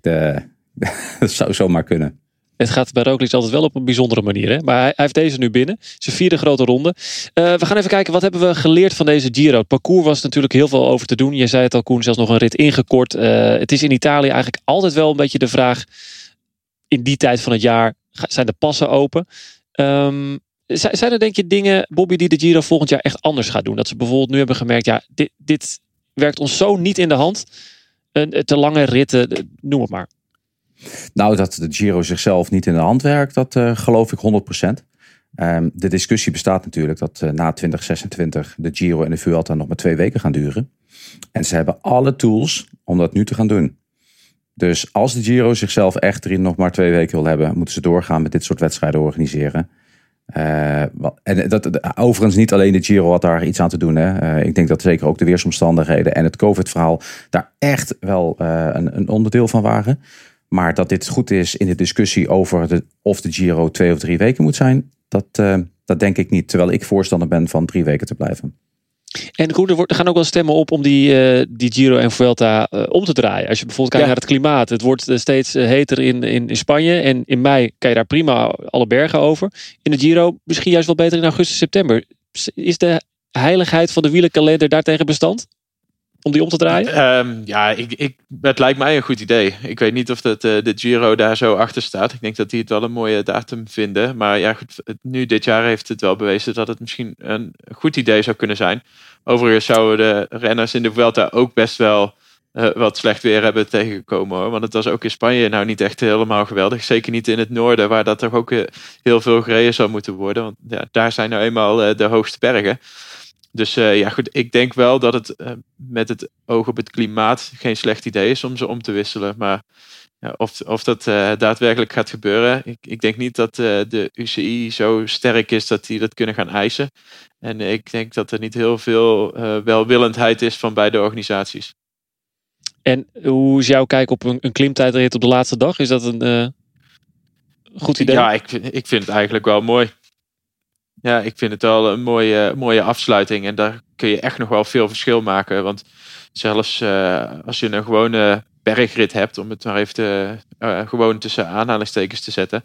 de, dat zou zomaar kunnen. Het gaat bij Roglic altijd wel op een bijzondere manier. Hè? Maar hij, heeft deze nu binnen. Zijn vierde grote ronde. We gaan even kijken, wat hebben we geleerd van deze Giro? Het parcours was natuurlijk heel veel over te doen. Je zei het al, Koen, zelfs nog een rit ingekort. Het is in Italië eigenlijk altijd wel een beetje de vraag in die tijd van het jaar zijn de passen open. Um, zijn er denk je dingen, Bobby, die de Giro volgend jaar echt anders gaat doen? Dat ze bijvoorbeeld nu hebben gemerkt, ja, dit, dit werkt ons zo niet in de hand. Een, te lange ritten, noem het maar. Nou, dat de Giro zichzelf niet in de hand werkt, dat uh, geloof ik 100%. Um, ehm, de discussie bestaat natuurlijk dat uh, na 2026 de Giro en de Vuelta nog maar twee weken gaan duren. En ze hebben alle tools om dat nu te gaan doen. Dus als de Giro zichzelf echt erin nog maar twee weken wil hebben, moeten ze doorgaan met dit soort wedstrijden organiseren. Uh, en dat, overigens niet alleen de Giro had daar iets aan te doen. Hè. Uh, ik denk dat zeker ook de weersomstandigheden en het COVID-verhaal daar echt wel uh, een, een, onderdeel van waren. Maar dat dit goed is in de discussie over of de Giro twee of drie weken moet zijn, dat, dat denk ik niet. Terwijl ik voorstander ben van drie weken te blijven. En goed, er, gaan ook wel stemmen op om die, uh, die Giro en Vuelta uh, om te draaien. Als je bijvoorbeeld kijkt naar het klimaat. Het wordt eh, steeds heter in, in, in, Spanje. En in mei kan je daar prima alle bergen over. In de Giro misschien juist wel beter in augustus, september. Is de heiligheid van de wielenkalender daartegen bestand? Om die om te draaien? Um, ja, ik, ik, het lijkt mij een goed idee. Ik weet niet of dat, uh, de Giro daar zo achter staat. Ik denk dat die het wel een mooie datum vinden. Maar ja, goed, nu dit jaar heeft het wel bewezen dat het misschien een goed idee zou kunnen zijn. Overigens zouden de renners in de Vuelta ook best wel eh, wat slecht weer hebben tegengekomen hoor. Want het was ook in Spanje nou niet echt helemaal geweldig. Zeker niet in het noorden, waar dat toch ook eh, heel veel gereden zou moeten worden. Want ja, daar zijn nou eenmaal eh, de hoogste bergen. Dus ja, goed, ik denk wel dat het met het oog op het klimaat geen slecht idee is om ze om te wisselen. Maar ja, of, of dat daadwerkelijk gaat gebeuren, ik, ik denk niet dat de UCI zo sterk is dat die dat kunnen gaan eisen. En ik denk dat er niet heel veel welwillendheid is van beide organisaties. En hoe is jouw kijk op een, een klimtijdrit op de laatste dag? Is dat een goed idee? Ja, ik, ik vind het eigenlijk wel mooi. Ja, ik vind het wel een mooie, mooie afsluiting. En daar kun je echt nog wel veel verschil maken. Want zelfs uh, als je een gewone bergrit hebt, om het maar even te, uh, gewoon tussen aanhalingstekens te zetten,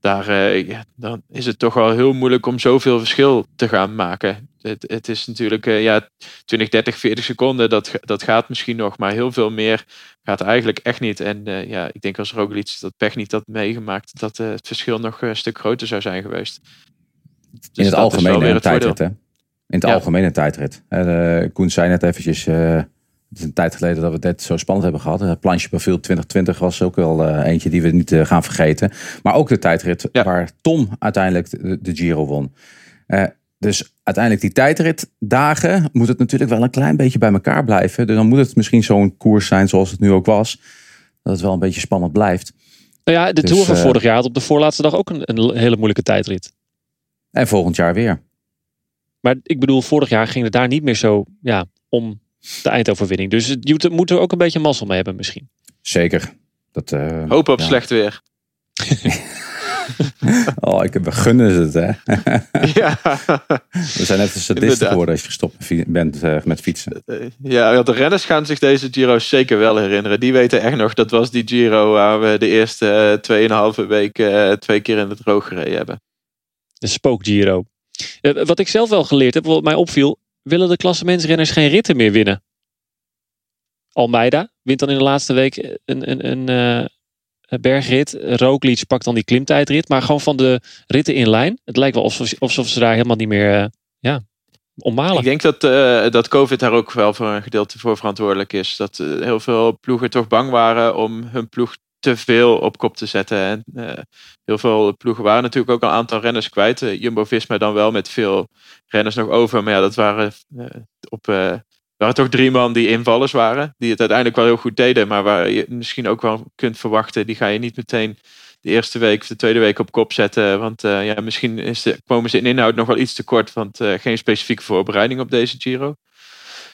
daar, uh, dan is het toch wel heel moeilijk om zoveel verschil te gaan maken. Het, het is natuurlijk ja, 20, 30, 40 seconden, dat, dat gaat misschien nog, maar heel veel meer gaat eigenlijk echt niet. En ja, ik denk als Roglic dat pech niet had meegemaakt, dat het verschil nog een stuk groter zou zijn geweest. Dus in het algemene tijdrit, hè? In het ja. algemene tijdrit. Koen zei net eventjes het is een tijd geleden dat we dit zo spannend hebben gehad. Het planche profiel 2020 was ook wel uh, eentje die we niet uh, gaan vergeten. Maar ook de tijdrit waar Tom uiteindelijk de, de Giro won. Uh, dus uiteindelijk die tijdritdagen moet het natuurlijk wel een klein beetje bij elkaar blijven. Dus dan moet het misschien zo'n koers zijn zoals het nu ook was. Dat het wel een beetje spannend blijft. Nou ja, de dus, Tour van vorig jaar had op de voorlaatste dag ook een, een hele moeilijke tijdrit. En volgend jaar weer. Maar ik bedoel, vorig jaar ging het daar niet meer zo ja, om de eindoverwinning. Dus het moet er ook een beetje mazzel mee hebben misschien. Zeker. Dat, uh, Hoop op slecht weer. oh, ik, we gunnen het, hè. ja. We zijn net een sadist geworden als je gestopt bent uh, met fietsen. Eh, ja, de renners gaan zich deze Giro zeker wel herinneren. Die weten echt nog, dat was die Giro waar we de eerste uh, 2,5 week twee keer in het droog gereden hebben. Spook Giro. wat ik zelf wel geleerd heb, wat mij opviel, willen de klassementsrenners geen ritten meer winnen. Almeida wint dan in de laatste week een, een, een, uh, bergrit. Roglic pakt dan die klimtijdrit. Maar gewoon van de ritten in lijn. Het lijkt wel alsof, ze daar helemaal niet meer uh, ja, ommalen. Ik denk dat, dat COVID daar ook wel voor een gedeelte voor verantwoordelijk is. Dat heel veel ploegen toch bang waren om hun ploeg te veel op kop te zetten. En heel veel ploegen waren natuurlijk ook een aantal renners kwijt. Jumbo-Visma dan wel met veel renners nog over. Maar ja, dat waren op er waren toch drie man die invallers waren. Die het uiteindelijk wel heel goed deden. Maar waar je misschien ook wel kunt verwachten. Die ga je niet meteen de eerste week of de tweede week op kop zetten. Want uh, ja, misschien is de, komen ze in inhoud nog wel iets te kort. Want uh, geen specifieke voorbereiding op deze Giro.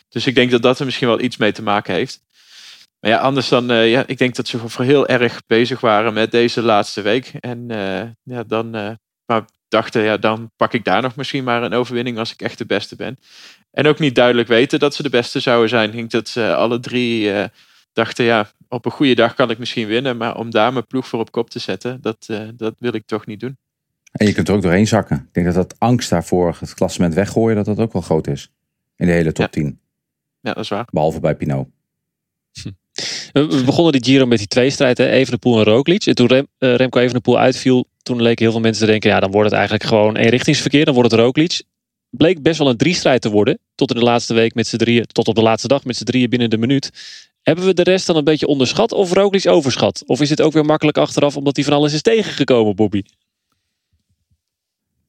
Dus ik denk dat dat er misschien wel iets mee te maken heeft. Maar ja, anders dan, uh, ja, ik denk dat ze voor heel erg bezig waren met deze laatste week. En ja, dan maar dachten, ja, dan pak ik daar nog misschien maar een overwinning als ik echt de beste ben. En ook niet duidelijk weten dat ze de beste zouden zijn. Ik denk dat ze alle drie uh, dachten, ja, op een goede dag kan ik misschien winnen. Maar om daar mijn ploeg voor op kop te zetten, dat, uh, dat wil ik toch niet doen. En je kunt er ook doorheen zakken. Ik denk dat dat angst daarvoor, het klassement weggooien, dat dat ook wel groot is. In de hele top ja. 10. Ja, dat is waar. Behalve bij Pinot. We begonnen die Giro met die tweestrijd, Evenepoel en Roglic. En toen Rem, uh, Remco Evenepoel uitviel, toen leken heel veel mensen te denken, ja, dan wordt het eigenlijk gewoon eenrichtingsverkeer. Dan wordt het Roglic bleek best wel een drie-strijd te worden. Tot in de laatste week met z'n drieën, tot op de laatste dag met z'n drieën binnen de minuut. Hebben we de rest dan een beetje onderschat of Roglic overschat? Of is het ook weer makkelijk achteraf omdat hij van alles is tegengekomen, Bobby?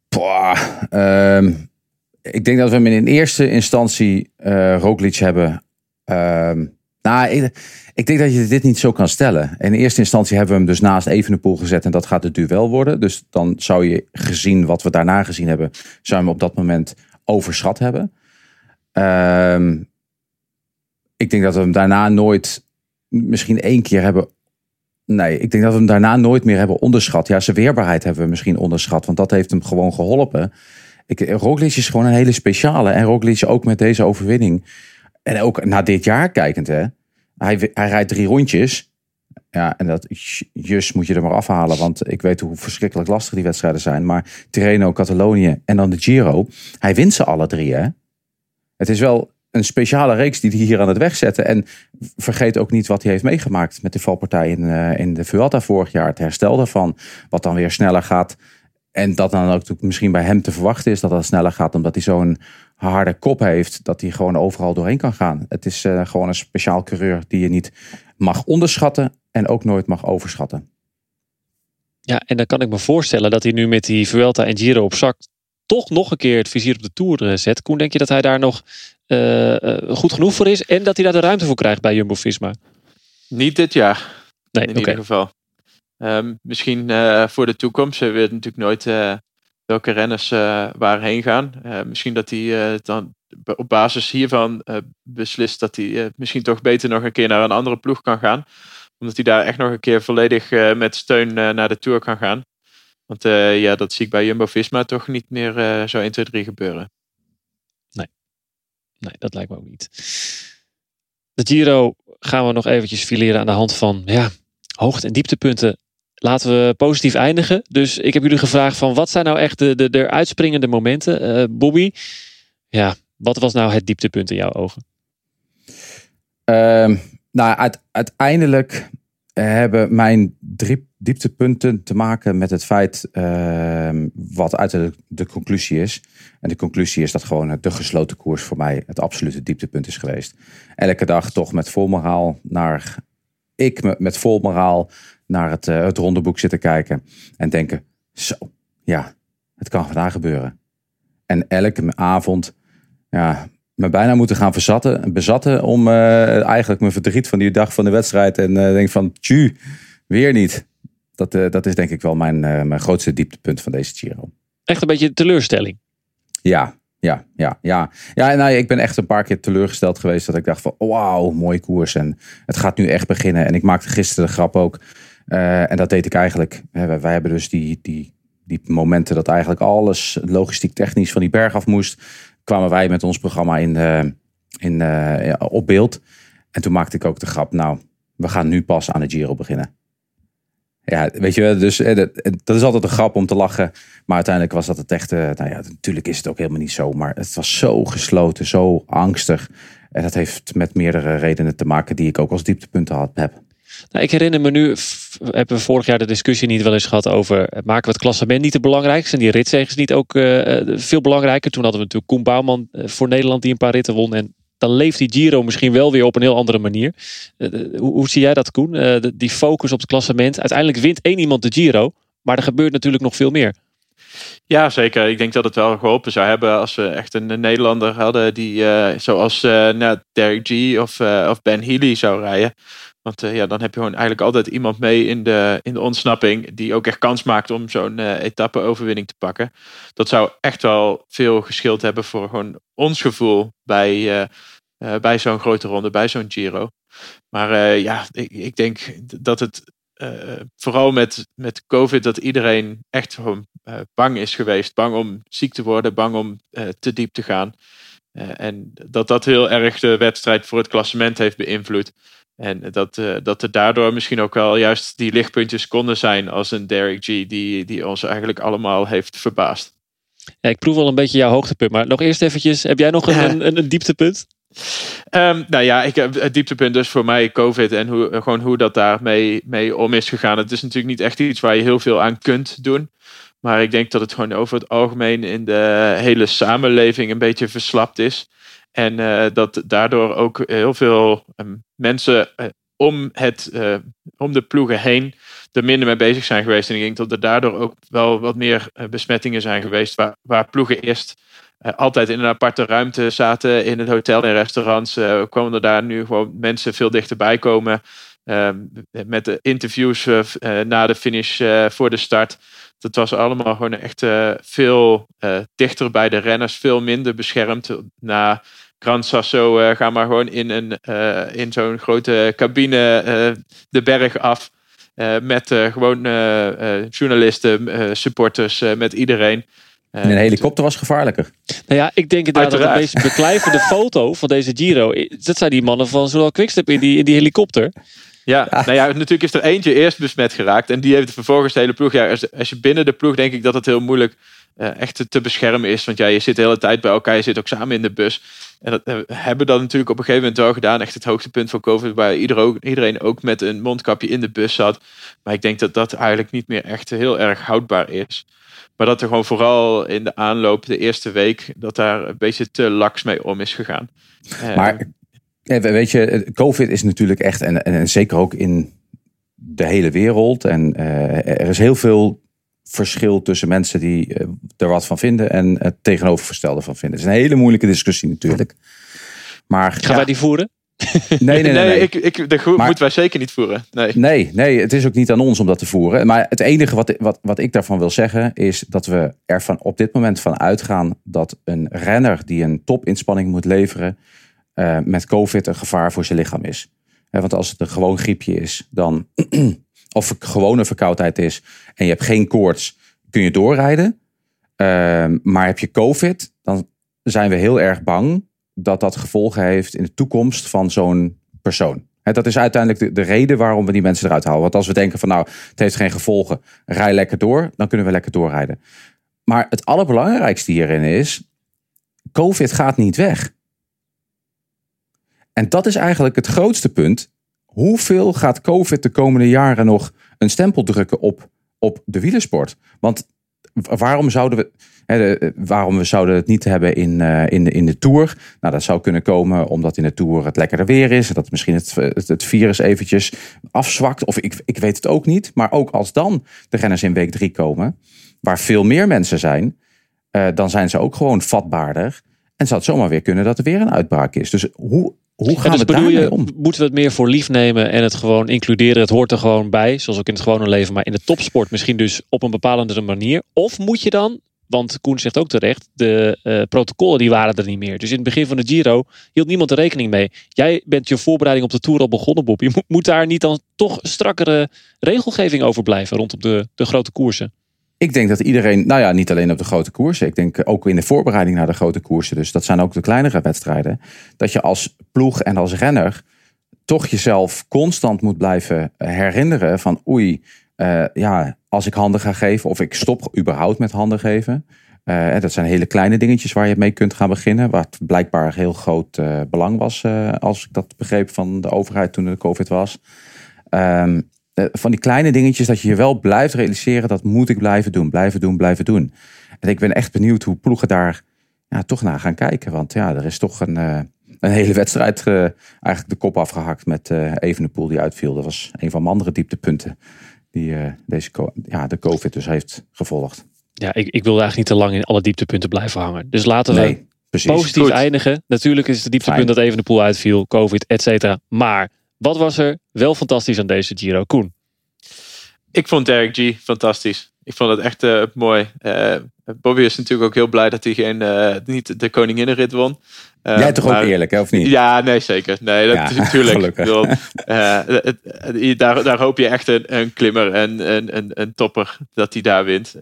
Boah, um, ik denk dat we hem in eerste instantie uh, Roglic hebben. Um, nou, ik, denk dat je dit niet zo kan stellen. In eerste instantie hebben we hem dus naast Evenepoel gezet en dat gaat het duel worden. Dus dan zou je gezien wat we daarna gezien hebben, zou je hem op dat moment overschat hebben. Um, ik denk dat we hem daarna nooit, misschien één keer hebben. Nee, ik denk dat we hem daarna nooit meer hebben onderschat. Ja, zijn weerbaarheid hebben we misschien onderschat, want dat heeft hem gewoon geholpen. Ik, Roglic is gewoon een hele speciale. En Roglic ook met deze overwinning en ook naar dit jaar kijkend, hè. Hij, hij rijdt drie rondjes. Ja, en dat jus moet je er maar afhalen. Want ik weet hoe verschrikkelijk lastig die wedstrijden zijn. Maar Tirreno, Catalonië en dan de Giro. Hij wint ze alle drie, hè. Het is wel een speciale reeks die hij hier aan het wegzetten. En vergeet ook niet wat hij heeft meegemaakt met de valpartij in, uh, in de Vuelta vorig jaar. Het herstel daarvan. Wat dan weer sneller gaat. En dat dan ook misschien bij hem te verwachten is dat dat sneller gaat. Omdat hij zo'n harde kop heeft, dat hij gewoon overal doorheen kan gaan. Het is uh, gewoon een speciaal coureur die je niet mag onderschatten en ook nooit mag overschatten. Ja, en dan kan ik me voorstellen dat hij nu met die Vuelta en Giro op zak toch nog een keer het vizier op de Tour eh, zet. Koen, denk je dat hij daar nog uh, goed genoeg voor is en dat hij daar de ruimte voor krijgt bij Jumbo-Visma? Niet dit jaar. Nee, in okay. ieder geval. Um, misschien uh, voor de toekomst. We weten natuurlijk nooit uh, welke renners uh, waarheen gaan. misschien dat hij dan op basis hiervan beslist dat hij misschien toch beter nog een keer naar een andere ploeg kan gaan. Omdat hij daar echt nog een keer volledig met steun naar de Tour kan gaan. Want ja, dat zie ik bij Jumbo-Visma toch niet meer zo 1, 2, 3 gebeuren. Nee. nee, dat lijkt me ook niet. De Giro gaan we nog eventjes fileren aan de hand van ja, hoogte- en dieptepunten laten we positief eindigen. Dus ik heb jullie gevraagd van wat zijn nou echt de, de, de uitspringende momenten? Uh, Bobby, ja, wat was nou het dieptepunt in jouw ogen? Uh, nou, uit, uiteindelijk hebben mijn drie dieptepunten te maken met het feit uh, wat uiteindelijk de conclusie is. En de conclusie is dat gewoon de gesloten koers voor mij het absolute dieptepunt is geweest. Elke dag toch met vol moraal naar ik met vol moraal naar het, uh, het rondeboek zitten kijken en denken: zo, ja, het kan vandaag gebeuren. En elke avond, ja, me bijna moeten gaan verzatten, bezatten om uh, eigenlijk mijn verdriet van die dag van de wedstrijd en uh, denk van, tju, weer niet. Dat, dat is denk ik wel mijn, mijn grootste dieptepunt van deze Giro. Echt een beetje teleurstelling. Ja, ja, ja, ja. Ja, nou, ik ben echt een paar keer teleurgesteld geweest dat ik dacht van, wauw, mooie koers en het gaat nu echt beginnen. En ik maakte gisteren de grap ook. Uh, en dat deed ik eigenlijk. Wij, wij hebben dus die, die, die momenten dat eigenlijk alles logistiek technisch van die berg af moest. Kwamen wij met ons programma in, uh, in, ja, op beeld. En toen maakte ik ook de grap, nou, we gaan nu pas aan de Giro beginnen. Ja, weet je, dus dat is altijd een grap om te lachen. Maar uiteindelijk was dat het echte. Nou ja, natuurlijk is het ook helemaal niet zo. Maar het was zo gesloten, zo angstig. En dat heeft met meerdere redenen te maken die ik ook als dieptepunten had, heb. Nou, ik herinner me nu, hebben we vorig jaar de discussie niet wel eens gehad over maken we het klassement niet te belangrijk? Zijn die ritzegens niet ook uh, veel belangrijker? Toen hadden we natuurlijk Koen Bouwman voor Nederland die een paar ritten won. En dan leeft die Giro misschien wel weer op een heel andere manier. Hoe, hoe, zie jij dat, Koen? Die focus op het klassement. Uiteindelijk wint één iemand de Giro, maar er gebeurt natuurlijk nog veel meer. Ja, zeker. Ik denk dat het wel geholpen zou hebben als we echt een Nederlander hadden die zoals nou, Derek G of, of Ben Healy zou rijden. Want ja, dan heb je gewoon eigenlijk altijd iemand mee in de, in de ontsnapping die ook echt kans maakt om zo'n etappe-overwinning te pakken. Dat zou echt wel veel geschild hebben voor gewoon ons gevoel bij, bij zo'n grote ronde, bij zo'n Giro. Maar ja, ik, ik denk dat het uh, vooral met, met COVID, dat iedereen echt gewoon uh, bang is geweest. Bang om ziek te worden, bang om uh, te diep te gaan. en dat dat heel erg de wedstrijd voor het klassement heeft beïnvloed. En dat, dat er daardoor misschien ook wel juist die lichtpuntjes konden zijn als een Derek G, die, die ons eigenlijk allemaal heeft verbaasd. Ja, ik proef wel een beetje jouw hoogtepunt, maar nog eerst eventjes, heb jij nog een, een, een dieptepunt? Um, nou ja, ik heb het dieptepunt dus voor mij COVID en hoe, gewoon hoe dat daarmee mee om is gegaan. Het is natuurlijk niet echt iets waar je heel veel aan kunt doen. Maar ik denk dat het gewoon over het algemeen in de hele samenleving een beetje verslapt is. En uh, dat daardoor ook heel veel um, mensen uh, om, het, uh, om de ploegen heen er minder mee bezig zijn geweest. En ik denk dat er daardoor ook wel wat meer besmettingen zijn geweest. Waar, ploegen eerst altijd in een aparte ruimte zaten in het hotel en restaurants. Kwamen er daar nu gewoon mensen veel dichterbij komen. Uh, met de interviews na de finish voor de start. Dat was allemaal gewoon echt veel dichter bij de renners. Veel minder beschermd. Na Gran Sasso gaan maar gewoon in, een, in zo'n grote cabine de berg af. met gewoon journalisten, supporters, met iedereen. En een helikopter was gevaarlijker. Nou ja, ik denk inderdaad dat de meest beklijvende foto van deze Giro... dat zijn die mannen van zowel Quickstep in die, in die helikopter. Ja, nou ja, natuurlijk is er eentje eerst besmet geraakt. En die heeft vervolgens de hele ploeg. Ja, als, als je binnen de ploeg denk ik dat het heel moeilijk uh, echt te, te, beschermen is. Want ja, je zit de hele tijd bij elkaar. Je zit ook samen in de bus. En dat uh, hebben dan natuurlijk op een gegeven moment wel gedaan. Echt het hoogtepunt van COVID. Waar iedereen ook met een mondkapje in de bus zat. Maar ik denk dat dat eigenlijk niet meer echt heel erg houdbaar is. Maar dat er gewoon vooral in de aanloop, de eerste week, dat daar een beetje te laks mee om is gegaan. Maar weet je, COVID is natuurlijk echt, en, en, zeker ook in de hele wereld. En er is heel veel verschil tussen mensen die uh, er wat van vinden en het tegenovergestelde van vinden. Het is een hele moeilijke discussie natuurlijk. Maar, Gaan ja, wij die voeren? Nee, nee, nee. nee, nee. Ik, ik, dat maar, moeten wij zeker niet voeren. Nee. nee, nee, het is ook niet aan ons om dat te voeren. Maar het enige wat, wat, wat ik daarvan wil zeggen is dat we er van op dit moment van uitgaan dat een renner die een topinspanning moet leveren uh, met COVID een gevaar voor zijn lichaam is. He, want als het een gewoon griepje is, dan, of gewone verkoudheid is en je hebt geen koorts, kun je doorrijden. Uh, maar heb je COVID, dan zijn we heel erg bang dat dat gevolgen heeft in de toekomst van zo'n persoon. dat is uiteindelijk de, de, reden waarom we die mensen eruit halen. Want als we denken van nou, het heeft geen gevolgen, rij lekker door, dan kunnen we lekker doorrijden. Maar het allerbelangrijkste hierin is, COVID gaat niet weg. En dat is eigenlijk het grootste punt. Hoeveel gaat COVID de komende jaren nog een stempel drukken op, op de wielersport? Want waarom zouden we. He, waarom we zouden het niet hebben in, uh, in, de, in de Tour? Nou, dat zou kunnen komen omdat in de Tour het lekkerder weer is. Dat misschien het, het, virus eventjes afzwakt. Of ik, ik weet het ook niet. Maar ook als dan de renners in week drie komen, waar veel meer mensen zijn, uh, dan zijn ze ook gewoon vatbaarder. En zou het zomaar weer kunnen dat er weer een uitbraak is. Dus hoe, hoe gaan dus we bedoel je, om? Moeten we het meer voor lief nemen en het gewoon includeren? Het hoort er gewoon bij, zoals ook in het gewone leven, maar in de topsport misschien dus op een bepalende manier. Of moet je dan, want Koen zegt ook terecht, de uh, protocollen die waren er niet meer. Dus in het begin van de Giro hield niemand er rekening mee. Jij bent je voorbereiding op de Tour al begonnen, Bob. Je moet, moet daar niet dan toch strakkere regelgeving over blijven rondom de, de grote koersen? Ik denk dat iedereen, nou ja, niet alleen op de grote koersen. Ik denk ook in de voorbereiding naar de grote koersen. Dus dat zijn ook de kleinere wedstrijden. Dat je als ploeg en als renner toch jezelf constant moet blijven herinneren van oei, uh, ja, als ik handen ga geven of ik stop überhaupt met handen geven. Uh, dat zijn hele kleine dingetjes waar je mee kunt gaan beginnen. Wat blijkbaar heel groot belang was, als ik dat begreep van de overheid toen de COVID was. Uh, van die kleine dingetjes dat je je wel blijft realiseren, dat moet ik blijven doen, blijven doen, blijven doen. En ik ben echt benieuwd hoe ploegen daar ja, toch naar gaan kijken. Want ja, er is toch een, uh, een hele wedstrijd uh, eigenlijk de kop afgehakt met uh, Evenepoel die uitviel. Dat was een van mijn andere dieptepunten die deze ja, de COVID dus heeft gevolgd. Ja, ik, ik wil eigenlijk niet te lang in alle dieptepunten blijven hangen. Dus laten we nee, positief Goed. eindigen. Natuurlijk is het dieptepunt Fijn. dat Evenepoel uitviel, COVID, et cetera. Maar wat was er wel fantastisch aan deze Giro? Koen? Ik vond Derek G fantastisch. Ik vond het echt uh, mooi. Uh, Bobby is natuurlijk ook heel blij dat hij geen, uh, niet de koninginnenrit won. Uh, Jij toch maar, ook eerlijk, hè, of niet? Ja, nee, zeker. Nee, dat ja, is natuurlijk. Bedoel, uh, daar, daar hoop je echt een, een klimmer en een, een, een topper dat hij daar wint.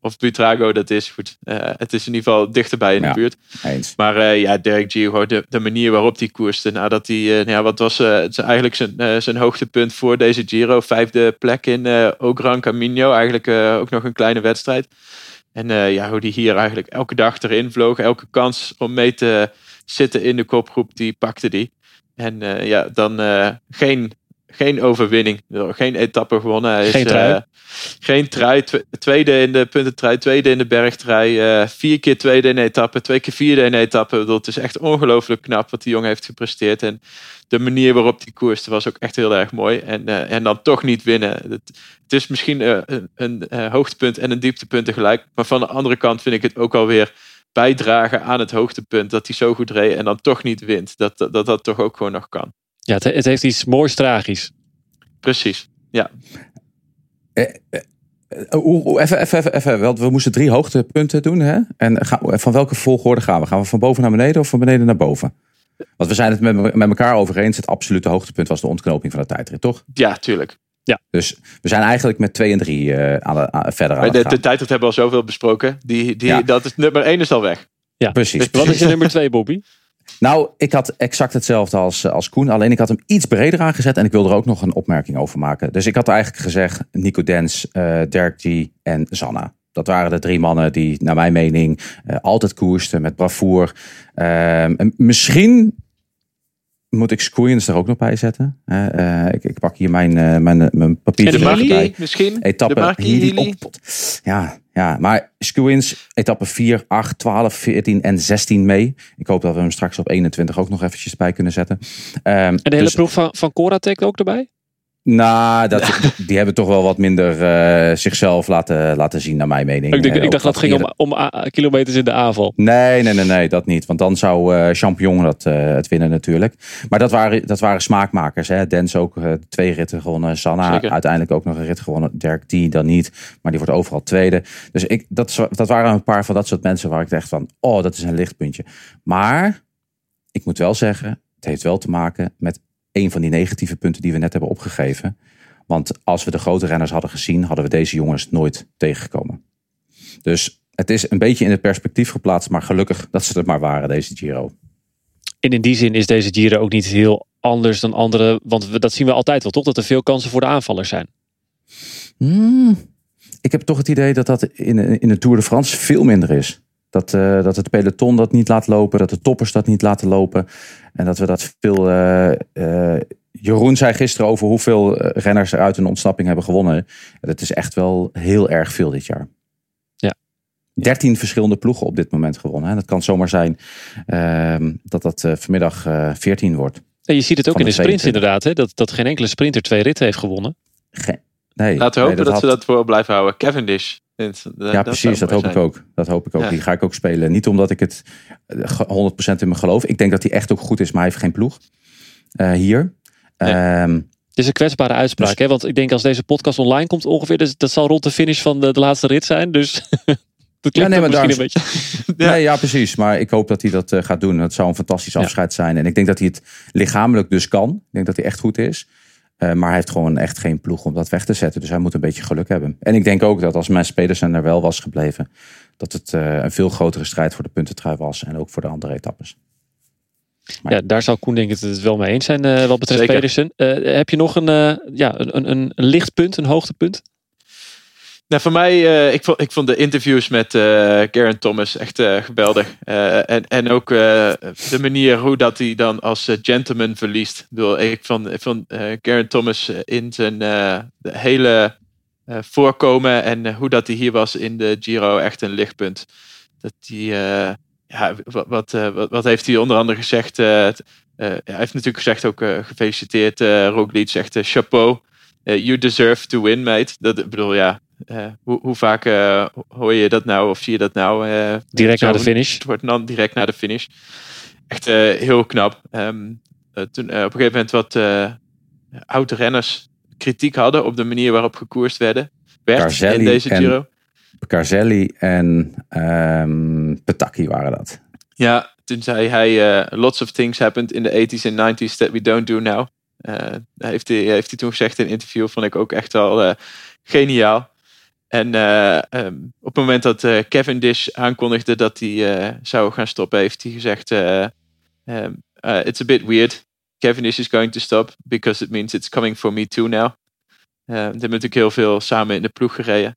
Of Butrago dat is, goed. het is in ieder geval dichterbij in de buurt. Eens. Maar ja, Derek G, de, de manier waarop hij koerste, nadat hij, nou ja, wat was eigenlijk zijn, zijn hoogtepunt voor deze Giro? Vijfde plek in uh, Ogran Camino, eigenlijk ook nog een kleine wedstrijd. En ja, hoe die hier eigenlijk elke dag erin vloog, elke kans om mee te zitten in de kopgroep, die pakte die. En uh, ja, dan uh, geen, geen overwinning. Geen etappe gewonnen. Hij geen is, trui. Uh, geen trui. Tweede in de puntentrui, tweede in de bergtrui. vier keer tweede in de etappe, twee keer vierde in de etappe. Dat is echt ongelooflijk knap wat die jongen heeft gepresteerd. En de manier waarop die koerste was ook echt heel erg mooi. En, en dan toch niet winnen. Het, het is misschien een, een hoogtepunt en een dieptepunt tegelijk. Maar van de andere kant vind ik het ook alweer bijdragen aan het hoogtepunt. Dat hij zo goed reed en dan toch niet wint. Dat dat, dat, dat toch ook gewoon nog kan. Ja, het, het heeft iets moois tragisch. Precies, ja. Eh, eh, even, even, even, even, want we moesten drie hoogtepunten doen. Hè? En gaan, van welke volgorde gaan we? Gaan we van boven naar beneden of van beneden naar boven? Want we zijn het met, met elkaar over eens. Het absolute hoogtepunt was de ontknoping van de tijdrit, toch? Ja, tuurlijk. Ja. Dus we zijn eigenlijk met 2 en 3 uh, aan de, aan, verder aan de, de tijdrit hebben we al zoveel besproken. Die, die, ja. Dat is nummer 1 is al weg. Ja, precies. Wat is je nummer 2, Bobby? Nou, ik had exact hetzelfde als, eh, als Koen. Alleen ik had hem iets breder aangezet. En ik wilde er ook nog een opmerking over maken. Dus ik had eigenlijk gezegd Nico Dens, uh, Dirk G en Zanna. Dat waren de drie mannen die, naar mijn mening, uh, altijd koersten met bravoer. Uh, misschien moet ik Squeens er ook nog bij zetten. Uh, ik, ik, pak hier mijn, uh, mijn, mijn papiertje bij. misschien? Etappe de Ja, ja, maar Squeens, etappe 4, 8, 12, 14 en 16 mee. Ik hoop dat we hem straks op 21 ook nog eventjes bij kunnen zetten. Um, en de hele dus, proef van, van Coratec ook erbij? Nou, dat, die hebben toch wel wat minder uh, zichzelf laten, laten zien, naar mijn mening. Ik, denk, ik dacht dat het ging om, om kilometers in de aanval. Nee, nee, nee, nee, dat niet. Want dan zou uh, Champion dat, uh, het winnen natuurlijk. Maar dat waren, dat waren smaakmakers. Hè. Dens ook twee ritten gewonnen. Sanna Zeker. uiteindelijk ook nog een rit gewonnen. Dirk die dan niet. Maar die wordt overal tweede. Dus ik, dat, dat waren een paar van dat soort mensen waar ik dacht van... Oh, dat is een lichtpuntje. Maar ik moet wel zeggen... Het heeft wel te maken met een van die negatieve punten die we net hebben opgegeven. Want als we de grote renners hadden gezien, hadden we deze jongens nooit tegengekomen. Dus het is een beetje in het perspectief geplaatst, maar gelukkig dat ze er maar waren, deze Giro. En in die zin is deze Giro ook niet heel anders dan andere, want dat zien we altijd wel, toch? Dat er veel kansen voor de aanvallers zijn. Hmm, ik heb toch het idee dat dat in, in de Tour de France veel minder is. Dat, uh, dat het peloton dat niet laat lopen, dat de toppers dat niet laten lopen. En dat we dat veel. Uh, uh, Jeroen zei gisteren over hoeveel renners er uit een ontsnapping hebben gewonnen. Dat is echt wel heel erg veel dit jaar. Ja. 13 verschillende ploegen op dit moment gewonnen. Hè. Dat kan zomaar zijn ehm, dat dat vanmiddag 14 wordt. En je ziet het ook in de sprints inderdaad. Hè? Dat, dat geen enkele sprinter twee ritten heeft gewonnen. Ge nee, Laten we hopen dat, dat, ze dat voor blijven houden. Cavendish ja, precies. Dat hoop ik ook. Dat hoop ik ook. Die ga ik ook spelen. Niet omdat ik het 100% eh, in me geloof. Ik denk dat hij echt ook goed is, maar hij heeft geen ploeg uh, hier. Nee. Um, het is een kwetsbare uitspraak, dus, hè? want ik denk als deze podcast online komt ongeveer, dus dat zal rond de finish van de, de laatste rit zijn. Dus dat ja, nee, maar misschien daar, een beetje. ja. Nee, ja, precies. Maar ik hoop dat hij dat uh, gaat doen. Dat zou een fantastisch afscheid zijn. En ik denk dat hij het lichamelijk dus kan. Ik denk dat hij echt goed is. Uh, maar hij heeft gewoon echt geen ploeg om dat weg te zetten. Dus hij moet een beetje geluk hebben. En ik denk ook dat als Mens Pedersen er wel was gebleven, dat het uh, een veel grotere strijd voor de puntentrui was. En ook voor de andere etappes. Maar... Ja, daar zal Koen denk ik het wel mee eens zijn uh, wat betreft Zeker. Pedersen. heb je nog een, ja, een, een, een lichtpunt, een hoogtepunt? Nou, voor mij, uh, ik, vond, ik vond de interviews met uh, Garen Thomas echt uh, geweldig. en, en ook de manier hoe dat hij dan als gentleman verliest. Ik, bedoel, ik vond, ik vond Garen Thomas in zijn hele voorkomen en hoe dat hij hier was in de Giro echt een lichtpunt. Dat hij, ja, wat, wat, wat, heeft hij onder andere gezegd? hij heeft natuurlijk gezegd ook gefeliciteerd. Roglic zegt chapeau. you deserve to win, mate. Dat, bedoel, ja, uh, hoe, hoe, vaak uh, hoor je dat nou of zie je dat nou? Uh, direct na de finish. Het wordt dan direct na de finish. Echt heel knap. Um, toen op een gegeven moment wat oude renners kritiek hadden op de manier waarop gekoerst werden. Werd Carzelli in deze Giro. Carzelli en um, Petacchi waren dat. Ja, toen zei hij: Lots of things happened in the 80s and 90s that we don't do now. heeft, hij, heeft hij toen gezegd in een interview, vond ik ook echt wel geniaal. En uh, um, op het moment dat uh, Cavendish aankondigde dat hij uh, zou gaan stoppen, heeft hij gezegd: um, It's a bit weird. Cavendish is going to stop because it means it's coming for me too now. Die hebben natuurlijk heel veel samen in de ploeg gereden.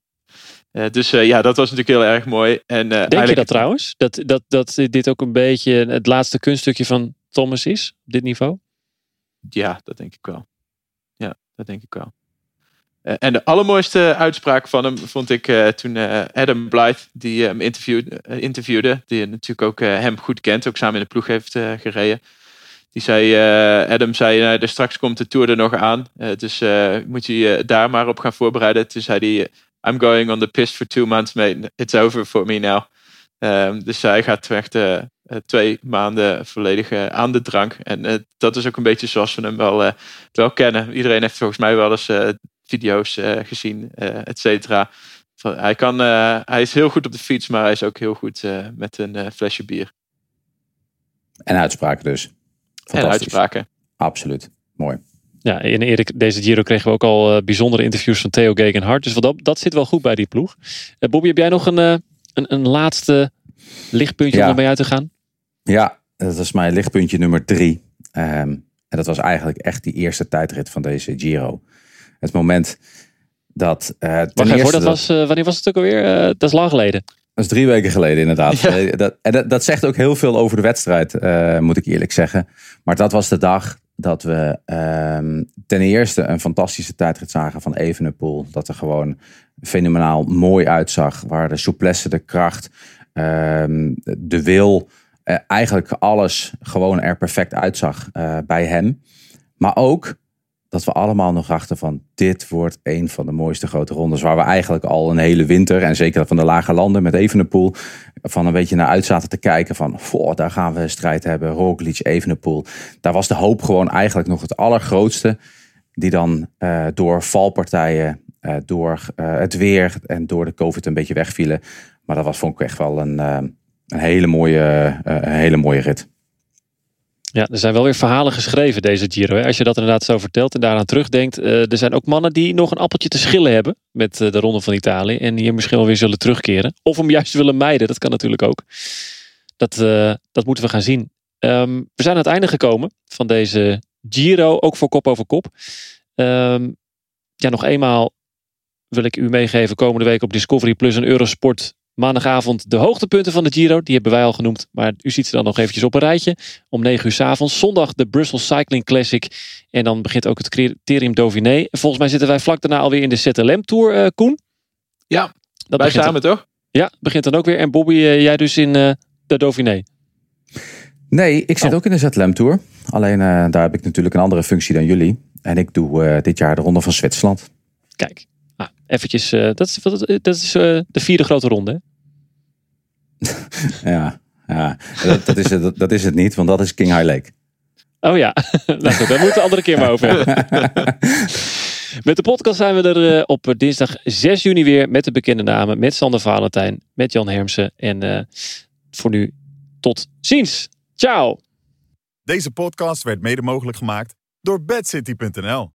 dus ja, dat was natuurlijk heel erg mooi. En, Denk je dat trouwens? Dat, dat, dat dit ook een beetje het laatste kunststukje van Thomas is op dit niveau? Ja, dat denk ik wel. Ja, dat denk ik wel. Uh, en de allermooiste uitspraak van hem vond ik uh, toen uh, Adam Blythe, die hem interviewde, interviewde, die natuurlijk ook hem goed kent, ook samen in de ploeg heeft gereden. Die zei, Adam zei, nou, er straks komt de Tour er nog aan, dus moet je je daar maar op gaan voorbereiden. Toen zei hij, I'm going on the piste for two months, mate. It's over for me now. Um, dus hij gaat echt twee maanden volledig aan de drank. En dat is ook een beetje zoals we hem wel, wel kennen. Iedereen heeft volgens mij wel eens video's uh, gezien, uh, et cetera. Hij, kan, uh, hij is heel goed op de fiets, maar hij is ook heel goed met een flesje bier. En uitspraken dus. En uitspraken. Absoluut. Mooi. Ja, in Erik, deze Giro kregen we ook al bijzondere interviews van Theo Gegenhardt. Dus wat dat, dat zit wel goed bij die ploeg. Bobby, heb jij nog een, een, een laatste lichtpuntje ja. om ermee uit te gaan? Ja, dat was mijn lichtpuntje nummer drie. Ehm, en dat was eigenlijk echt die eerste tijdrit van deze Giro. Het moment dat... Uh, ten Wacht eerste dat was, eh, wanneer was het ook alweer? Eh, dat is lang geleden. Dat is drie weken geleden inderdaad. Dat, en dat, dat zegt ook heel veel over de wedstrijd, moet ik eerlijk zeggen. Maar dat was de dag dat we ehm, ten eerste een fantastische tijdrit zagen van Evenepoel. Dat er gewoon fenomenaal mooi uitzag. Waar de souplesse, de kracht, ehm, de wil, eigenlijk alles gewoon er perfect uitzag bij hem. Maar ook dat we allemaal nog dachten van dit wordt een van de mooiste grote rondes. Waar we eigenlijk al een hele winter en zeker van de lage landen met Evenepoel van een beetje naar uit zaten te kijken van voor daar gaan we strijd hebben. Roglic, Evenepoel. Daar was de hoop gewoon eigenlijk nog het allergrootste. Die dan eh, door valpartijen, eh, door eh, het weer en door de COVID een beetje wegvielen. Maar dat was vond ik echt wel een, een, hele, mooie, een hele mooie rit. Ja, er zijn wel weer verhalen geschreven deze Giro. Als je dat inderdaad zo vertelt en daaraan terugdenkt. eh, er zijn ook mannen die nog een appeltje te schillen hebben met eh, de Ronde van Italië. En hier misschien wel weer zullen terugkeren. Of hem juist willen mijden, dat kan natuurlijk ook. Dat, eh, dat moeten we gaan zien. Ehm, we zijn aan het einde gekomen van deze Giro, ook voor kop over kop. Ehm, ja, nog eenmaal wil ik u meegeven komende week op Discovery Plus en Eurosport. Maandagavond de hoogtepunten van de Giro. Die hebben wij al genoemd. Maar u ziet ze dan nog eventjes op een rijtje. Om 9 uur s avonds. Zondag de Brussels Cycling Classic. En dan begint ook het Criterium Dauphiné. En volgens mij zitten wij vlak daarna alweer in de ZLM Tour, eh, Koen. Ja, dat wij samen dan- toch? Ja, begint dan ook weer. En Bobby, eh, jij dus in eh, de Dauphiné. Nee, ik zit Oh. ook in de ZLM Tour. Alleen eh, daar heb ik natuurlijk een andere functie dan jullie. En ik doe eh, dit jaar de Ronde van Zwitserland. Kijk, ah, eventjes. eh, dat is, wat- dat is eh, de vierde grote ronde. Hè? Ja, ja. Dat, dat, is, het- dat, dat is het niet, want dat is King High Lake. Oh ja, nou goed, daar moeten we een andere keer maar over hebben. Met de podcast zijn we er eh, op dinsdag 6 juni weer met de bekende namen. Met Sander Valentijn, met Jan Hermsen. En eh, voor nu tot ziens. Ciao. Deze podcast werd mede mogelijk gemaakt door bedcity.nl.